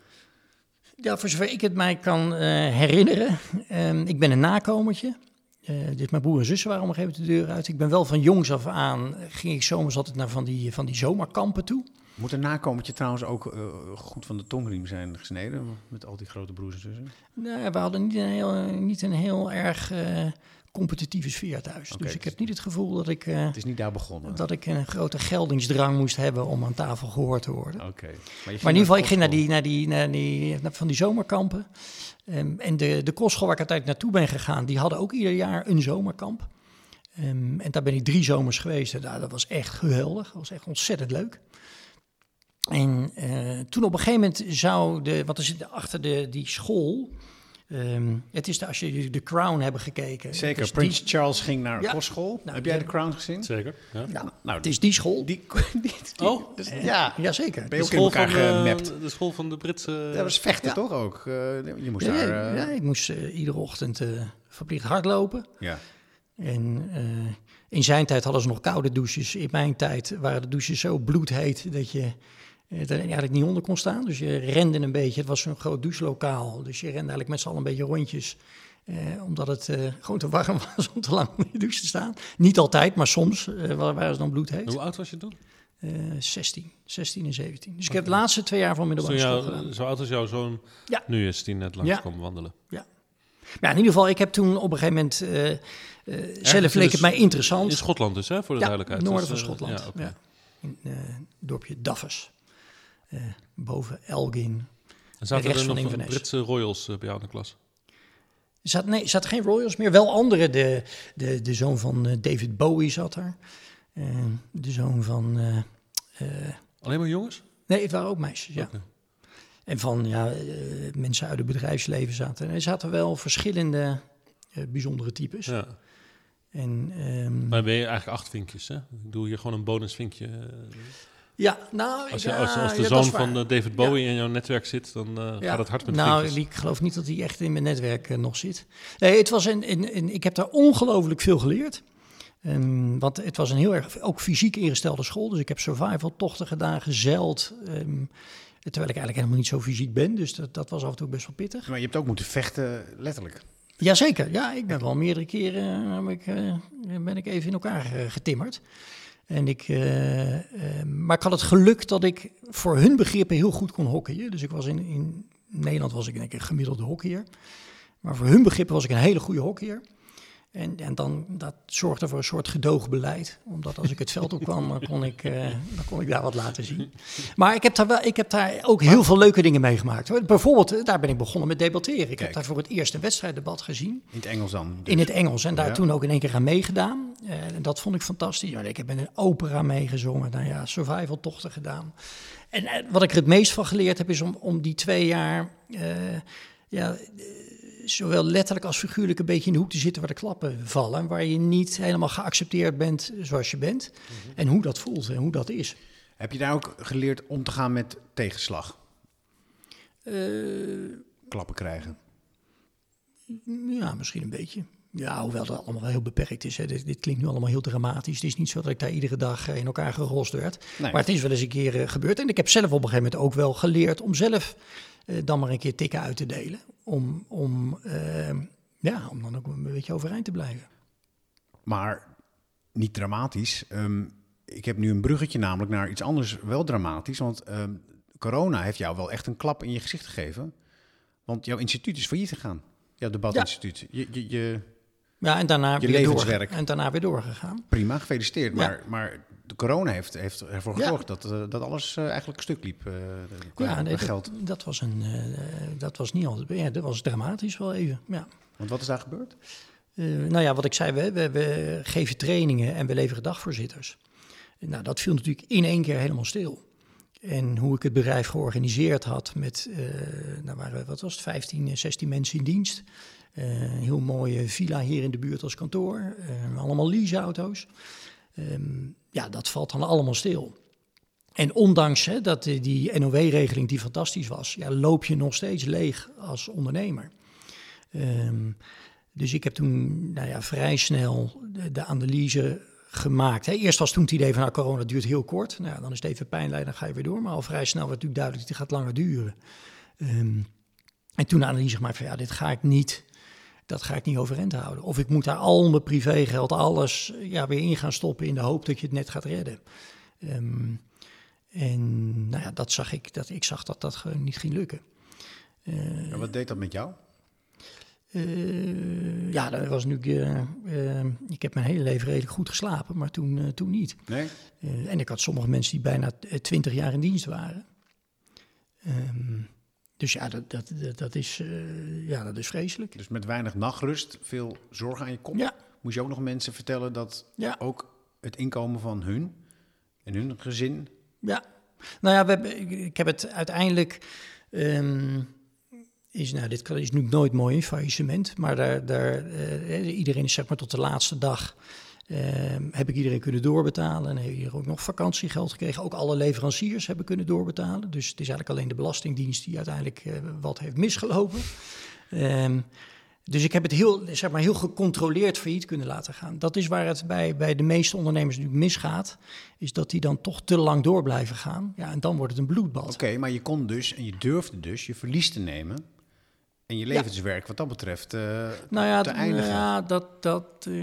Ja, voor zover ik het mij kan eh, herinneren. Ehm, ik ben een nakomertje. Eh, dus mijn broer en zussen waren op een de deur uit. Ik ben wel van jongs af aan, eh, ging ik zomers altijd naar van die, van die zomerkampen toe. Moet een nakomertje trouwens ook eh, goed van de tongriem zijn gesneden? Met al die grote broers en zussen? Nee, we hadden niet een heel, niet een heel erg eh, competitieve sfeer thuis. Dus ik dus- heb niet het gevoel dat ik, eh, Het is niet daar begonnen. dat ik een grote geldingsdrang moest hebben om aan tafel gehoord te worden. Oké. Maar, in ieder geval, ik ging naar die, naar die, naar die, naar van die zomerkampen. Ehm, en de, de kostschool waar ik uiteindelijk naartoe ben gegaan, die hadden ook ieder jaar een zomerkamp. Ehm, en daar ben ik drie zomers geweest. En daar, dat was echt geweldig. Dat was echt ontzettend leuk. En eh, toen op een gegeven moment zou de, want er zit achter de, die school. ehm, het is de, als je The Crown hebben gekeken. Zeker, dus Prins die- Charles ging naar Ja. kostschool. Nou, Heb jij de Crown gezien? Zeker. Ja. ja, Nou, het is die school. die, die, die- Oh. dus- ja. Jazeker. Ben je ook in school elkaar van, eh, gemapt? de school van de Britse... Dat was vechten Ja. toch ook? Eh, je moest Ja, daar... eh, ja, ik moest eh, iedere ochtend eh, verplicht hardlopen. ja. En eh, in zijn tijd hadden ze nog koude douches. In mijn tijd waren de douches zo bloedheet dat je eh, er eigenlijk niet onder kon staan. Dus je rende een beetje. Het was zo'n groot douchelokaal. Dus je rende eigenlijk met z'n allen een beetje rondjes. Eh, omdat het eh, gewoon te warm was om te lang in de douche te staan. Niet altijd, maar soms eh, wa- waren ze dan bloedheet. Hoe oud was je toen? Eh 16, 16 en 17. Dus ik heb de laatste twee jaar van middelbare school gedaan. zo oud als jouw zoon Ja. nu is, die net langs Ja. kwam wandelen. Ja, in ieder geval, ik heb toen op een gegeven moment... eh, eh, zelf leek het mij interessant. In Schotland dus, hè, voor de Ja, duidelijkheid. noorden Dus, van eh, Schotland. Ja, ja. In eh, het dorpje Daffers. Eh, boven Elgin. En zaten er van nog Inverness. Britse royals eh, bij jou in de klas? Er zat, nee, zaten geen Royals meer. Wel andere. De, de, de zoon van eh, David Bowie zat er. De zoon van... Alleen maar jongens? nee, het waren ook meisjes, ja. En van ja, mensen uit het bedrijfsleven zaten. Er zaten wel verschillende bijzondere types. Ja. En, ehm, Maar ben je eigenlijk acht vinkjes, hè? Ik doe hier gewoon een bonusvinkje. Ja, nou, Als, je, als, als de ja, zoon van eh, David Bowie in jouw netwerk zit, dan eh, Ja. gaat het hard met nou, vinkjes. ik geloof niet dat hij echt in mijn netwerk eh, nog zit. Nee, het was een, een, een- ik heb daar ongelooflijk veel geleerd. Ehm, want het was een heel erg ook fysiek ingestelde school. Dus ik heb survival tochten gedaan, gezeild. ehm, terwijl ik eigenlijk helemaal niet zo fysiek ben. Dus dat, dat was af en toe best wel pittig. Maar je hebt ook moeten vechten, letterlijk. Jazeker, ja, ik ben wel meerdere keren ik, ben ik even in elkaar getimmerd. En ik, eh, eh, maar ik had het geluk dat ik voor hun begrippen heel goed kon hockeyen. Dus ik was in, in Nederland was ik denk ik een gemiddelde hockeyer. Maar voor hun begrippen was ik een hele goede hockeyer. En, en dan, dat zorgde voor een soort gedoogbeleid. Omdat als ik het veld op kwam, dan kon ik, eh, dan kon ik daar wat laten zien. Maar ik heb daar, wel, ik heb daar ook heel veel leuke dingen meegemaakt. Hoor. Bijvoorbeeld, eh, daar ben ik begonnen met debatteren. Ik Kijk. heb daar voor het eerst een wedstrijddebat gezien. In het Engels dan. dus. In het Engels. En daar Ja. toen ook in één keer aan meegedaan. Eh, en dat vond ik fantastisch. Ik heb in een opera meegezongen. Nou ja, survival tochten gedaan. En wat ik er het meest van geleerd heb, is om, om die twee jaar... ja, zowel letterlijk als figuurlijk een beetje in de hoek te zitten waar de klappen vallen. Waar je niet helemaal geaccepteerd bent zoals je bent. Mhm. En hoe dat voelt en hoe dat is. Heb je daar ook geleerd om te gaan met tegenslag? Eh, Klappen krijgen. Ja, misschien een beetje. Ja, hoewel dat allemaal wel heel beperkt is. Hè. Dit, dit klinkt nu allemaal heel dramatisch. Het is niet zo dat ik daar iedere dag eh, in elkaar gerost werd. Nee. Maar het is wel eens een keer eh, gebeurd. En ik heb zelf op een gegeven moment ook wel geleerd om zelf dan maar een keer tikken uit te delen. Om, om, eh, ja, om dan ook een beetje overeind te blijven. Maar niet dramatisch. Ehm, ik heb nu een bruggetje namelijk naar iets anders wel dramatisch. Want ehm, corona heeft jou wel echt een klap in je gezicht gegeven. Want jouw instituut is failliet gegaan. Jouw debatinstituut. Je, je, je, Ja, en daarna, Je weer, door, levenswerk. en daarna weer doorgegaan. prima, gefeliciteerd. Ja. Maar, maar de corona heeft, heeft ervoor Ja. gezorgd dat, eh, dat alles eh, eigenlijk stuk liep. eh, Ja, nee, geld. dat, dat, was een, dat was niet altijd. Ja, dat was dramatisch wel even. Ja. Want wat is daar gebeurd? Nou ja, wat ik zei, we, we, we geven trainingen en we leveren dagvoorzitters. Nou, dat viel natuurlijk in één keer helemaal stil. En hoe ik het bedrijf georganiseerd had met, nou waren, we, wat was het, 15, 16 mensen in dienst. Een heel mooie villa hier in de buurt als kantoor. Eh, allemaal leaseauto's. Ehm, ja, dat valt dan allemaal stil. En ondanks hè, dat die- NOW-regeling die fantastisch was, ja, loop je nog steeds leeg als ondernemer. Ehm, dus ik heb toen nou ja, vrij snel de, analyse gemaakt. Hè. Eerst was toen het idee van nou, corona duurt heel kort. Nou, dan is het even pijnlijk, dan ga je weer door. Maar al vrij snel werd natuurlijk duidelijk, dit gaat langer duren. Ehm, en toen de analyse gemaakt van ja, dit ga ik niet, dat ga ik niet overeind houden. Of ik moet daar al mijn privégeld, alles ja, weer in gaan stoppen in de hoop dat je het net gaat redden. Ehm, en nou ja, dat zag ik, dat, ik zag dat dat gewoon niet ging lukken. En wat deed dat met jou? Eh, ja, dat was nu. eh, eh, ik heb mijn hele leven redelijk goed geslapen, maar toen, eh, toen niet. Nee? Eh, en ik had sommige mensen die bijna twintig jaar in dienst waren. Ehm, dus ja, dat, dat, dat, dat is, eh, ja, dat is vreselijk. Dus met weinig nachtrust, veel zorgen aan je kop. Ja, Moest je ook nog mensen vertellen dat ja, ook het inkomen van hun en hun gezin... ja. Nou ja, we hebben, ik, heb het uiteindelijk. ehm, is, nou, dit is nu nooit mooi faillissement, maar daar, daar, eh, iedereen is zeg maar tot de laatste dag. Ehm, heb ik iedereen kunnen doorbetalen en heb hier ook nog vakantiegeld gekregen. Ook alle leveranciers hebben kunnen doorbetalen. Dus het is eigenlijk alleen de Belastingdienst die uiteindelijk eh, wat heeft misgelopen. Ehm, dus ik heb het heel, zeg maar, heel gecontroleerd failliet kunnen laten gaan. Dat is waar het bij, bij de meeste ondernemers nu misgaat. Is dat die dan toch te lang door blijven gaan. Ja, en dan wordt het een bloedbad. Oké, maar je kon dus en je durfde dus je verlies te nemen... en je levenswerk wat dat betreft eh, nou ja, te eindigen. ja dat... dat eh,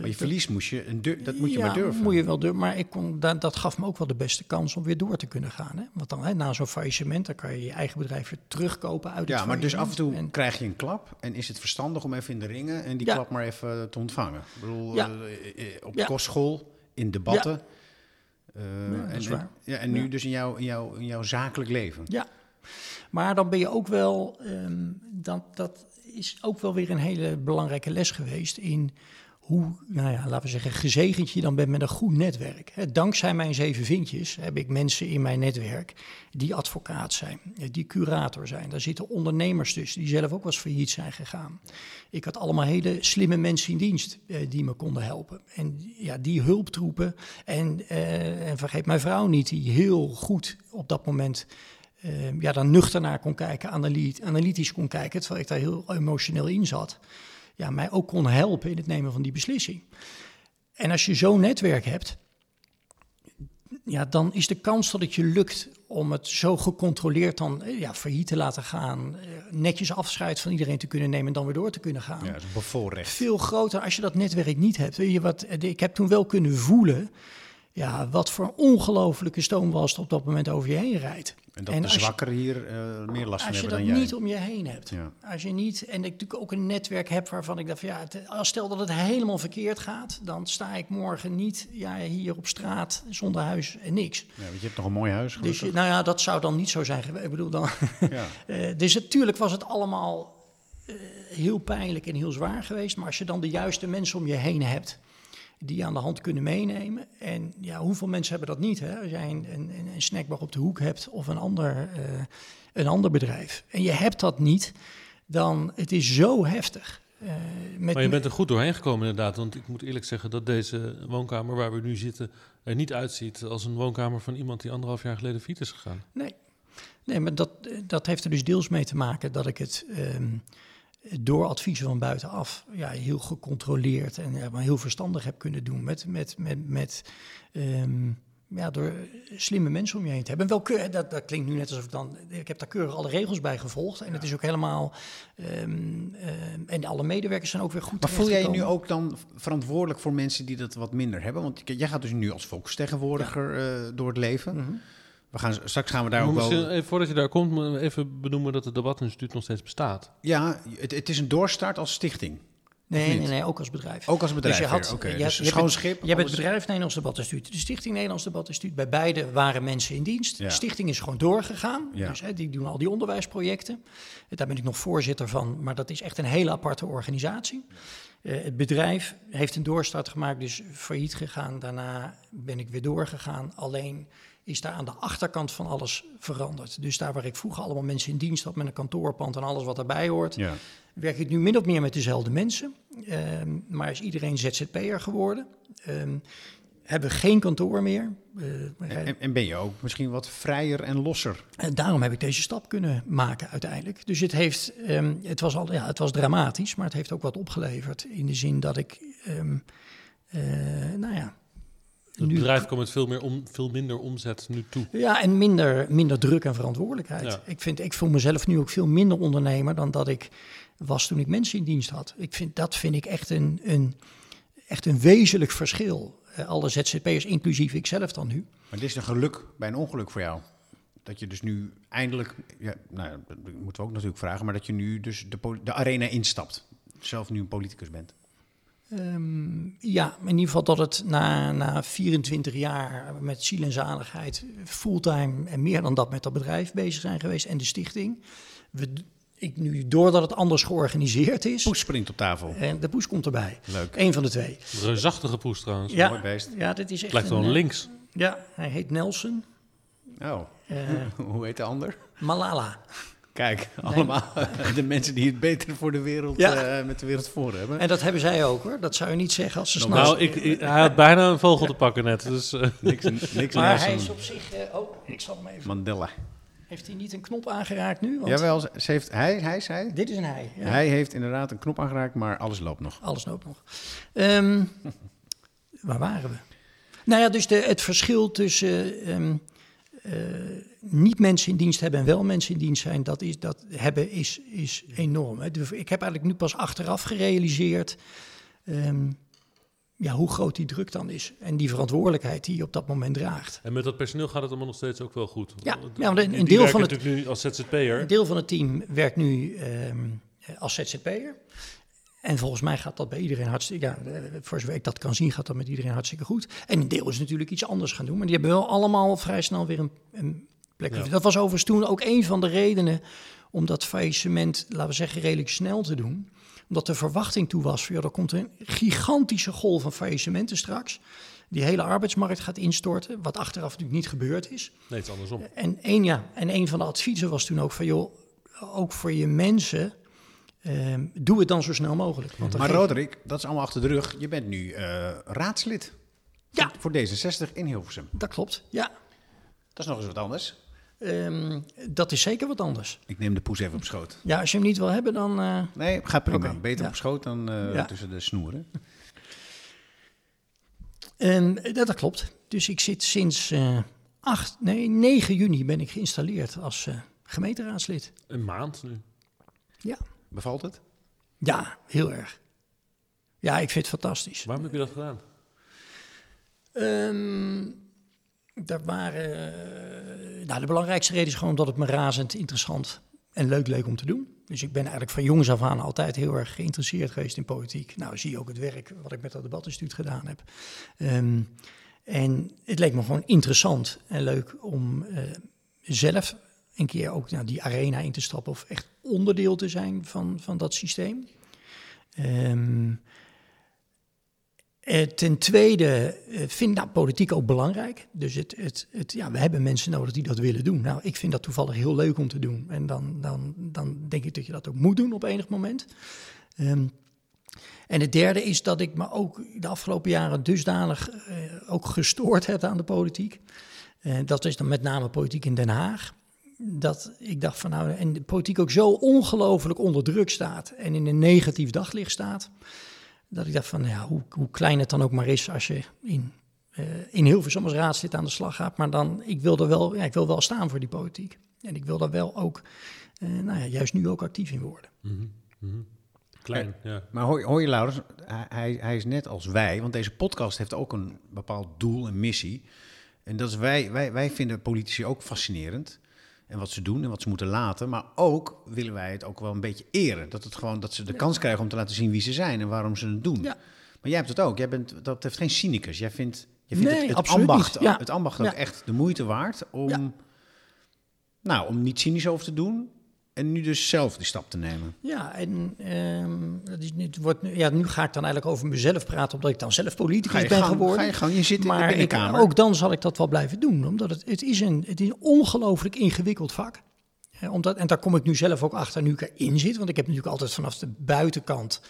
maar je verlies moest je, een dat moet je ja, maar durven. moet je wel durven. Maar ik kon, dat, dat gaf me ook wel de beste kans om weer door te kunnen gaan. Hè? Want dan, hè, na zo'n faillissement, dan kan je je eigen bedrijf weer terugkopen uit het ja, maar dus af en toe krijg je een klap... en is het verstandig om even in de ringen en die klap maar even te ontvangen. Ik bedoel, eh, op kostschool, in debatten... dat en, ja, en nu dus in jouw, in, jouw, in jouw zakelijk leven. Ja, maar dan ben je ook wel, ehm, dat, dat is ook wel weer een hele belangrijke les geweest in hoe, nou ja, laten we zeggen, gezegend je dan bent met een goed netwerk. Dankzij mijn zeven vintjes heb ik mensen in mijn netwerk die advocaat zijn, die curator zijn. Daar zitten ondernemers tussen die zelf ook wel failliet zijn gegaan. Ik had allemaal hele slimme mensen in dienst eh, die me konden helpen. En ja, die hulptroepen, en, eh, en vergeet mijn vrouw niet, die heel goed op dat moment... Uh, ja, dan nuchter naar kon kijken, analytisch kon kijken, terwijl ik daar heel emotioneel in zat ja, mij ook kon helpen in het nemen van die beslissing. En als je zo'n netwerk hebt, ja, dan is de kans dat het je lukt om het zo gecontroleerd dan eh, ja, failliet te laten gaan, eh, netjes afscheid van iedereen te kunnen nemen en dan weer door te kunnen gaan. Ja, dat is bevoorrecht. Veel groter als je dat netwerk niet hebt. Weet je wat, eh, ik heb toen wel kunnen voelen ja, wat voor ongelofelijke stoom was op dat moment over je heen rijdt. En dat de zwakkeren hier uh, meer last van hebben dan jij. Als je dat niet om je heen hebt. Als je niet, en ik natuurlijk ook een netwerk heb waarvan ik dacht van ja, als stel dat het helemaal verkeerd gaat, dan sta ik morgen niet ja, hier op straat zonder huis en niks. Ja, want je hebt nog een mooi huis Dus nou ja, dat zou dan niet zo zijn. Ik bedoel dan. Ja. uh, dus natuurlijk was het allemaal uh, heel pijnlijk en heel zwaar geweest. Maar als je dan de juiste mensen om je heen hebt die je aan de hand kunnen meenemen. En ja, hoeveel mensen hebben dat niet? Hè? Als jij een, een, een snackbar op de hoek hebt of een ander, uh, een ander bedrijf. En je hebt dat niet, dan het is zo heftig. Uh, met maar je bent er goed doorheen gekomen inderdaad. Want ik moet eerlijk zeggen dat deze woonkamer waar we nu zitten... er niet uitziet als een woonkamer van iemand die anderhalf jaar geleden fiets is gegaan. Nee, nee maar dat, dat heeft er dus deels mee te maken dat ik het... Um, door adviezen van buitenaf ja, heel gecontroleerd en ja, maar heel verstandig heb kunnen doen. Met, met, met, met um, ja, door slimme mensen om je heen te hebben. En wel, dat, dat klinkt nu net alsof ik dan. Ik heb daar keurig alle regels bij gevolgd. En het is ook helemaal. Um, um, en alle medewerkers zijn ook weer goed. Maar voel jij je nu ook dan verantwoordelijk voor mensen die dat wat minder hebben? Want jij gaat dus nu als volksvertegenwoordiger ja. uh, door het leven. Mm -hmm. We gaan, straks gaan we daar ook wel... Even, voordat je daar komt, even benoemen dat het debatinstituut nog steeds bestaat. Ja, het, het is een doorstart als stichting. Nee, nee, nee, ook als bedrijf. Ook als bedrijf. Dus je had, okay, je, dus je schoon schip. Je hebt het bedrijf Nederlands Debatinstituut. De Stichting Nederlands Debatinstituut. Bij beide waren mensen in dienst. Ja. De stichting is gewoon doorgegaan. Ja. Dus hè, die doen al die onderwijsprojecten. Daar ben ik nog voorzitter van. Maar dat is echt een hele aparte organisatie. Uh, het bedrijf heeft een doorstart gemaakt, dus failliet gegaan. Daarna ben ik weer doorgegaan. Alleen is daar aan de achterkant van alles veranderd. Dus daar waar ik vroeger allemaal mensen in dienst had met een kantoorpand en alles wat daarbij hoort, ja. werk ik nu min of meer met dezelfde mensen. Um, maar is iedereen ZZP'er geworden. Um, hebben geen kantoor meer. Uh, en, en, ben je ook misschien wat vrijer en losser? En daarom heb ik deze stap kunnen maken uiteindelijk. Dus het, heeft, um, het, was al, ja, het was dramatisch, maar het heeft ook wat opgeleverd. In de zin dat ik, uh, nou ja, het bedrijf komt met veel, meer om, veel minder omzet nu toe. Ja, en minder, minder druk en verantwoordelijkheid. Ik, vind, ik voel mezelf nu ook veel minder ondernemer dan dat ik was toen ik mensen in dienst had. Ik vind, dat vind ik echt een, een, echt een wezenlijk verschil. Uh, alle ZZP'ers, inclusief ikzelf dan nu. Maar dit is een geluk bij een ongeluk voor jou? Dat je dus nu eindelijk, ja, nou ja, dat moeten we ook natuurlijk vragen, maar dat je nu dus de, de arena instapt. Zelf nu een politicus bent. Um, ja, in ieder geval dat het na, na 24 jaar met ziel en zaligheid fulltime en meer dan dat met dat bedrijf bezig zijn geweest en de stichting. We, ik nu, doordat het anders georganiseerd is. Poes springt op tafel. En de poes komt erbij. Leuk. Eén van de twee. Reusachtige poes trouwens. Ja, Mooi beest. Ja, dit is echt. Lijkt wel een, links. Ja, hij heet Nelson. Oh. Uh, Hoe heet de ander? Malala. Kijk, allemaal de mensen die het beter voor de wereld, ja. uh, met de wereld voor hebben. En dat hebben zij ook hoor. Dat zou je niet zeggen als ze nou, Nou, ik, ik, hij had bijna een vogel te pakken net. Dus, uh. niks, niks maar hij is op zich... Uh, oh, ik zal hem even... Mandela. Heeft hij niet een knop aangeraakt nu? Want... Jawel, ze heeft, hij, hij zei... Dit is een hij. Ja. Hij heeft inderdaad een knop aangeraakt, maar alles loopt nog. Alles loopt nog. Um, waar waren we? Nou ja, dus de, het verschil tussen... Um, uh, niet mensen in dienst hebben en wel mensen in dienst zijn, dat, is, dat hebben is, is enorm. Hè. Ik heb eigenlijk nu pas achteraf gerealiseerd um, ja, hoe groot die druk dan is. En die verantwoordelijkheid die je op dat moment draagt. En met dat personeel gaat het allemaal nog steeds ook wel goed. Ja, ja want een, een deel van het nu als ZZP'er. Een deel van het team werkt nu um, als ZZP'er. En volgens mij gaat dat bij iedereen hartstikke, ja, voor zover ik dat kan zien, gaat dat met iedereen hartstikke goed. En een deel is natuurlijk iets anders gaan doen, maar die hebben wel allemaal vrij snel weer een, een plek. Ja. Dat was overigens toen ook een van de redenen om dat faillissement, laten we zeggen, redelijk snel te doen. Omdat de verwachting toe was, van, ja, er komt een gigantische golf van faillissementen straks. Die hele arbeidsmarkt gaat instorten, wat achteraf natuurlijk niet gebeurd is. Nee, het is andersom. En een, ja, en een van de adviezen was toen ook van, joh, ook voor je mensen, ehm, doe het dan zo snel mogelijk. Want Maar Roderick, dat is allemaal achter de rug. Je bent nu eh, raadslid Ja, voor D66 in Hilversum. dat klopt. Ja, Dat is nog eens wat anders. Ehm, dat is zeker wat anders. Ik neem de poes even op schoot. Ja, als je hem niet wil hebben, dan... eh, Nee, gaat prima. Beter ja. op schoot dan eh, Ja. tussen de snoeren. En dat, dat klopt. Dus ik zit sinds eh 8, nee, 9 juni ben ik geïnstalleerd als eh, gemeenteraadslid. Een maand nu. Ja. Bevalt het? ja, heel erg. Ja, ik vind het fantastisch. Waarom heb je dat gedaan? Ehm daar waren, eh, nou, de belangrijkste reden is gewoon omdat het me razend interessant en leuk leek om te doen. Dus ik ben eigenlijk van jongs af aan altijd heel erg geïnteresseerd geweest in politiek. Nou, zie je ook het werk wat ik met dat debatinstituut gedaan heb. Ehm, en het leek me gewoon interessant en leuk om eh, zelf een keer ook naar die arena in te stappen of echt onderdeel te zijn van, van dat systeem. Ehm, eh, ten tweede eh, vind ik nou, politiek ook belangrijk. Dus het, het, het, ja, we hebben mensen nodig die dat willen doen. Nou, ik vind dat toevallig heel leuk om te doen. En dan, dan, dan denk ik dat je dat ook moet doen op enig moment. Ehm, en het derde is dat ik me ook de afgelopen jaren dusdanig eh, ook gestoord heb aan de politiek. Dat is dan met name politiek in Den Haag. Dat ik dacht van nou, en de politiek ook zo ongelooflijk onder druk staat en in een negatief daglicht staat. Dat ik dacht van, nou ja, hoe, hoe klein het dan ook maar is als je in, eh in Hilversum als raadslid aan de slag gaat. Maar dan, ik wil er wel, ja, ik wil wel staan voor die politiek. En ik wil daar wel ook, eh, nou ja, juist nu ook actief in worden. Klein, ja. Maar hoor, hoor je, Laurens, hij- hij, hij is net als wij, want deze podcast heeft ook een bepaald doel en missie. En dat is wij, wij, wij vinden politici ook fascinerend. En wat ze doen en wat ze moeten laten. Maar ook willen wij het ook wel een beetje eren. Dat, het gewoon, dat ze de kans krijgen om te laten zien wie ze zijn en waarom ze het doen. Ja. Maar jij hebt het ook. Jij bent dat heeft geen cynicus. Jij vindt, jij vindt Nee, het, het ambacht. Ja. het ambacht ook Ja. echt de moeite waard om, nou, om niet cynisch over te doen. En nu dus zelf die stap te nemen. Ja, en ehm, dat is, het wordt, nu- ja, nu ga ik dan eigenlijk over mezelf praten, omdat ik dan zelf politicus ben gang, geworden. ga je gang. Je zit in de maar ik, binnenkamer. ook dan zal ik dat wel blijven doen, omdat het, het is een, het is een ongelooflijk ingewikkeld vak. Omdat, en daar kom ik nu zelf ook achter nu ik erin zit, want ik heb natuurlijk altijd vanaf de buitenkant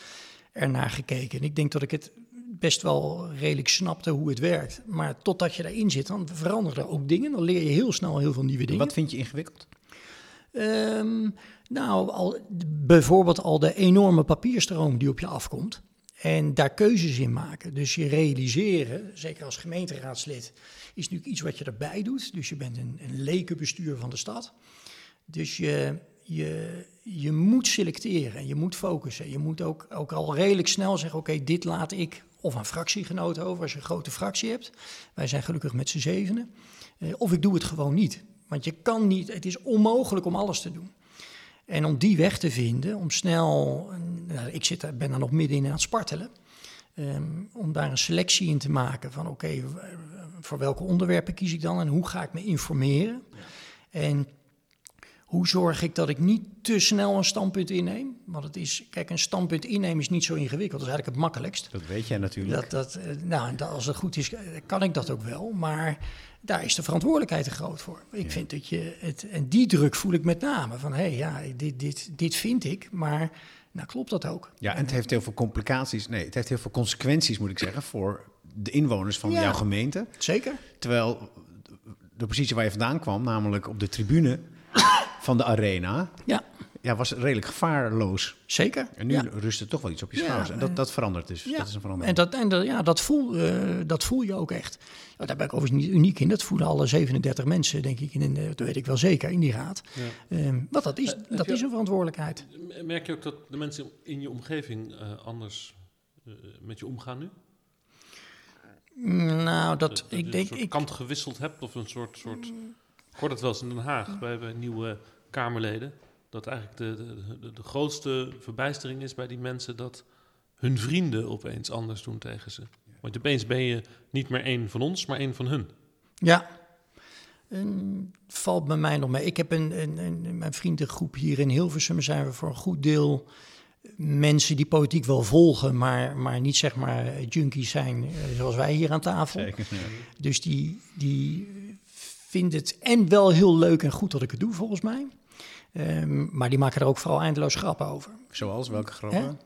ernaar gekeken. En ik denk dat ik het best wel redelijk snapte hoe het werkt. Maar totdat je daarin zit, dan veranderen er ook dingen. Dan leer je heel snel heel veel nieuwe dingen. Wat vind je ingewikkeld? Ehm, nou, al, bijvoorbeeld al de enorme papierstroom die op je afkomt. En daar keuzes in maken. Dus je realiseren, zeker als gemeenteraadslid, is natuurlijk iets wat je erbij doet. Dus je bent een, een lekenbestuur van de stad. Dus je, je, je moet selecteren en je moet focussen. Je moet ook, ook al redelijk snel zeggen, oké, dit laat ik of een fractiegenoot over als je een grote fractie hebt. Wij zijn gelukkig met z'n zevenen. Eh, of ik doe het gewoon niet. Want je kan niet, het is onmogelijk om alles te doen. En om die weg te vinden, om snel, nou, ik zit daar, ben daar nog middenin aan het spartelen, ehm, om daar een selectie in te maken van oké, voor welke onderwerpen kies ik dan en hoe ga ik me informeren? En hoe zorg ik dat ik niet te snel een standpunt inneem? Want het is, kijk, een standpunt innemen is niet zo ingewikkeld, dat is eigenlijk het makkelijkst. Dat weet jij natuurlijk. Dat, dat, eh, nou, dat- als het goed is, eh, kan ik dat ook wel. Maar daar is de verantwoordelijkheid te groot voor. Ik vind dat je het. En die druk voel ik met name. Van hé, hey, ja, dit, dit, dit vind ik. Maar nou klopt dat ook. Ja, en het heeft heel veel complicaties. Nee, het heeft heel veel consequenties, moet ik zeggen, voor de inwoners van Ja. jouw gemeente. Zeker. Terwijl de positie waar je vandaan kwam, namelijk op de tribune van de arena, Ja, ja, was redelijk gevaarloos. zeker. En nu ja. rust er toch wel iets op je Ja, schouders. En dat, dat verandert dus. Ja. Dat is een En, dat, en dat, ja, dat, voel, eh, dat voel je ook echt. Ja, daar ben ik overigens niet uniek in. Dat voelen alle 37 mensen, denk ik. In, een- dat weet ik wel zeker, in die raad. Ehm, want dat is, heb dat je- is een verantwoordelijkheid. Merk je ook dat de mensen in je omgeving eh, anders eh, met je omgaan nu? Nou, dat, dat je ik een denk... soort Ik, kant gewisseld hebt of een soort... soort ik hoor dat wel eens in Den Haag bij, bij nieuwe Kamerleden. Dat eigenlijk de, de, de, grootste verbijstering is bij die mensen dat hun vrienden opeens anders doen tegen ze. Want opeens ben je niet meer één van ons, maar één van hun. Ja, En valt bij mij nog mee. Ik heb een, een, een, mijn vriendengroep hier in Hilversum zijn we voor een goed deel mensen die politiek wel volgen, maar, maar niet zeg maar junkies zijn eh, zoals wij hier aan tafel. Zeker. ja. Dus die, die vindt het en wel heel leuk en goed dat ik het doe, volgens mij. Ehm, maar die maken er ook vooral eindeloos grappen over. Zoals welke grappen?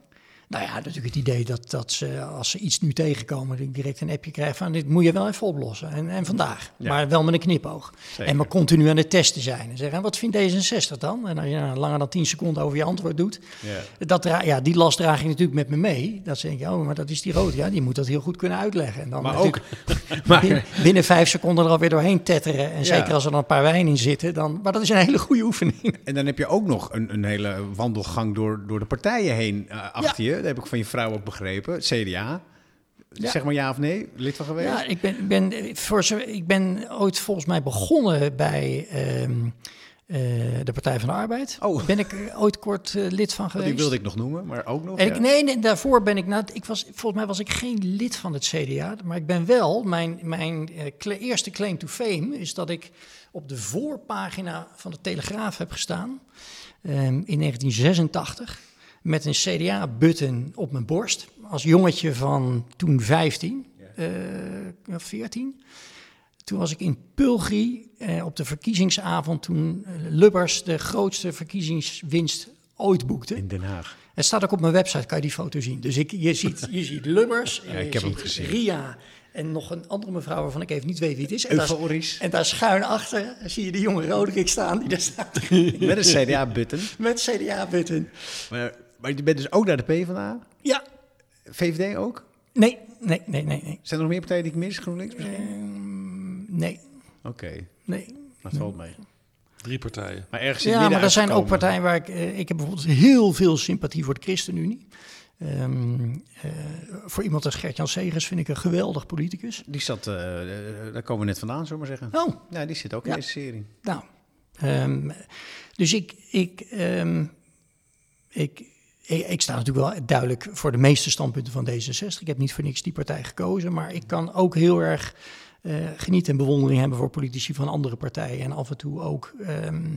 Nou ja, natuurlijk het idee dat, dat ze, als ze iets nu tegenkomen, dat ik direct een appje krijg van dit moet je wel even oplossen. En, en vandaag. Ja. Maar wel met een knipoog. Zeker. En maar continu aan het testen zijn. En zeggen, en wat vindt D66 dan? En als je nou langer dan 10 seconden over je antwoord doet. Ja. Dat ja, die last draag je natuurlijk met me mee. Dat zeg je, oh, maar dat is die rood. Ja, die moet dat heel goed kunnen uitleggen. En dan Maar ook, maar, binnen, binnen vijf seconden er alweer doorheen tetteren. En Ja. zeker als er dan een paar wijn in zitten. Dan, maar dat is een hele goede oefening. en dan heb je ook nog een, een hele wandelgang door, door de partijen heen eh, achter je. Dat heb ik van je vrouw ook begrepen. CDA. Ja. Zeg maar ja of nee, lid van geweest? Ja, ik ben, ben, voor ik ben ooit volgens mij begonnen bij ehm, eh, de Partij van de Arbeid. Oh. Ben ik ooit kort eh, lid van Want geweest. die wilde ik nog noemen, maar ook nog. En ja. ik, nee, nee, daarvoor ben ik... Nou, ik was, volgens mij was ik geen lid van het CDA. Maar ik ben wel... Mijn, mijn eh, eerste claim to fame is dat ik op de voorpagina van de Telegraaf heb gestaan. ehm, in 1986. Met een CDA-button op mijn borst. Als jongetje van toen 15, eh, of 14. Toen was ik in Pulgri eh, op de verkiezingsavond toen eh, Lubbers de grootste verkiezingswinst ooit boekte. In Den Haag. Het staat ook op mijn website, kan je die foto zien. Dus ik, je, ziet, je ziet Lubbers, en Ja, ik heb hem gezien. Ria en nog een andere mevrouw waarvan ik even niet weet wie het is. En daar, en daar schuin achter zie je de jonge Roderick staan, die daar staat Met een CDA-button. met CDA-button. Maar, maar je bent dus ook naar de PvdA? Ja, VVD ook? nee, nee, nee, nee, nee. Zijn er nog meer partijen die ik mis? GroenLinks misschien? Ehm, nee, Oké, nee. dat valt mee. Drie partijen. Maar ergens in Ja, maar er zijn ook partijen waar ik... eh, ik heb bijvoorbeeld heel veel sympathie voor de ChristenUnie. Ehm, eh, voor iemand als Gert-Jan Segers vind ik een geweldig politicus. Die zat, eh, daar komen we net vandaan, zullen we maar zeggen. Oh, Ja, die zit ook in deze serie. Nou, ehm, dus ik, ik, ehm, ik, ik, sta natuurlijk wel duidelijk voor de meeste standpunten van D66. Ik heb niet voor niks die partij gekozen, maar ik kan ook heel erg eh, genieten en bewondering hebben voor politici van andere partijen. En af en toe ook ehm,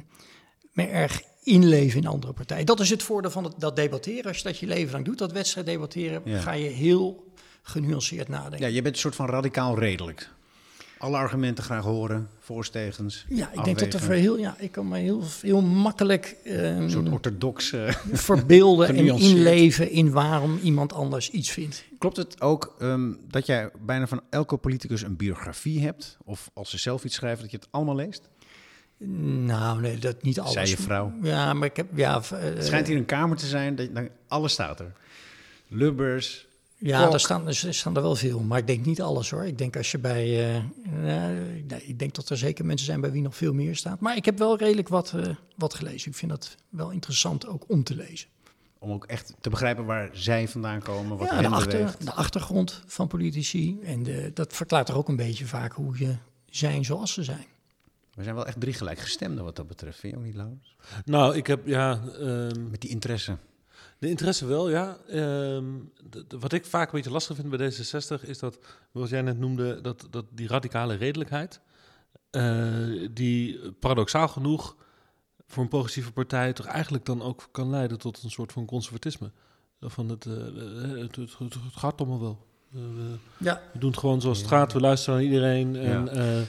me erg inleven in andere partijen. Dat is het voordeel van het, dat debatteren. Als je dat je leven lang doet, dat wedstrijd debatteren, Ja. ga je heel genuanceerd nadenken. Ja, je bent een soort van radicaal redelijk. Alle argumenten graag horen, voorstegens. Ja, ik denk dat er heel, ja, ik kan me heel, heel makkelijk ehm, Een soort orthodox. eh, verbeelden en inleven in waarom iemand anders iets vindt. Klopt het ook ehm, dat jij bijna van elke politicus een biografie hebt? Of als ze zelf iets schrijven, dat je het allemaal leest? Nou, nee, dat niet alles. Zei je vrouw. Ja, maar ik heb, ja, eh, Het schijnt hier een kamer te zijn, dat, alles staat er. Lubbers. Ja, er staan, er staan er wel veel, maar ik denk niet alles hoor. Ik denk als je bij, eh, nee, ik denk dat er zeker mensen zijn bij wie nog veel meer staat. Maar ik heb wel redelijk wat, eh, wat gelezen. Ik vind dat wel interessant ook om te lezen. Om ook echt te begrijpen waar zij vandaan komen, wat ja, de, achter, de achtergrond van politici. En de, dat verklaart er ook een beetje vaak hoe je zijn zoals ze zijn. We zijn wel echt drie gelijkgestemden wat dat betreft. Vind je ook niet, Laurens? Nou, ik heb ja. ehm, Met die interesse. De interesse wel, ja. Ehm, de- de- wat ik vaak een beetje lastig vind bij D66 is dat, zoals jij net noemde, dat, dat die radicale redelijkheid, eh, die paradoxaal genoeg voor een progressieve partij toch eigenlijk dan ook kan leiden tot een soort van conservatisme. Van het, eh, eh, het, het, het, het gaat allemaal wel. We, Ja, we doen het gewoon zoals het gaat, we luisteren naar iedereen en, Ja. en,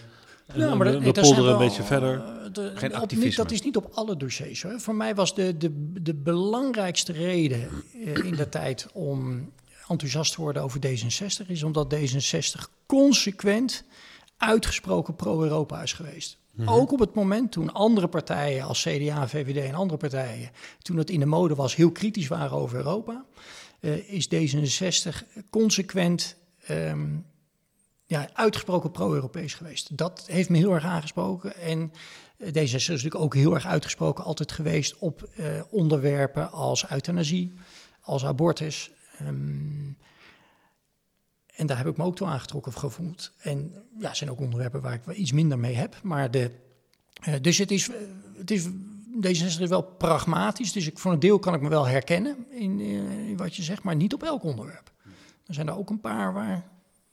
maar we, dat- we zijn polderen een beetje verder. De- Geen op- activisme. niet- dat is niet op alle dossiers hoor. Voor mij was de, de, de belangrijkste reden eh, in de tijd om enthousiast te worden over D66 is omdat D66 consequent uitgesproken pro-Europa is geweest. Ook op het moment toen andere partijen als CDA, VVD en andere partijen, toen het in de mode was, heel kritisch waren over Europa, eh, is D66 consequent ehm, ja, uitgesproken pro-Europees geweest. Dat heeft me heel erg aangesproken. En D66 is natuurlijk ook heel erg uitgesproken altijd geweest op eh, onderwerpen als euthanasie, als abortus. Ehm, en daar heb ik me ook toe aangetrokken gevoeld. En ja, zijn ook onderwerpen waar ik wel iets minder mee heb. Maar de, eh, dus het is, het is, D66 is wel pragmatisch. Dus ik, voor een deel kan ik me wel herkennen in, eh, in wat je zegt, maar niet op elk onderwerp. Er zijn er ook een paar waar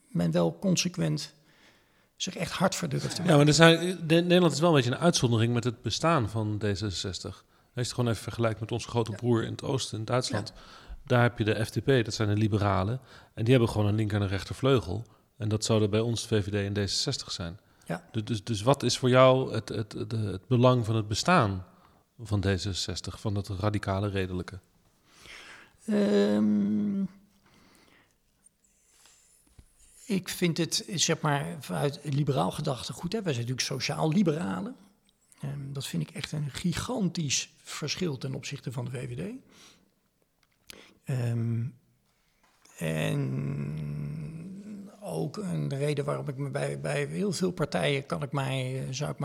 men wel consequent zich echt hard te Ja, maken. maar er zijn, de- Nederland is wel een beetje een uitzondering met het bestaan van D66. Als je het gewoon even vergelijkt met onze grote broer in het oosten, in Duitsland. Daar heb je de FDP, dat zijn de liberalen. En die hebben gewoon een linker en een rechtervleugel. En dat zouden bij ons VVD en D66 zijn. Ja. Dus, dus, dus wat is voor jou het, het, het, het belang van het bestaan van D66, van dat radicale redelijke? Ehm, ik vind het, zeg maar, vanuit liberaal gedachtegoed, hè, wij zijn natuurlijk sociaal-liberalen. Ehm, dat vind ik echt een gigantisch verschil ten opzichte van de VVD. Ehm, en ook een reden waarom ik me bij, bij heel veel partijen kan ik mij, eh, zou ik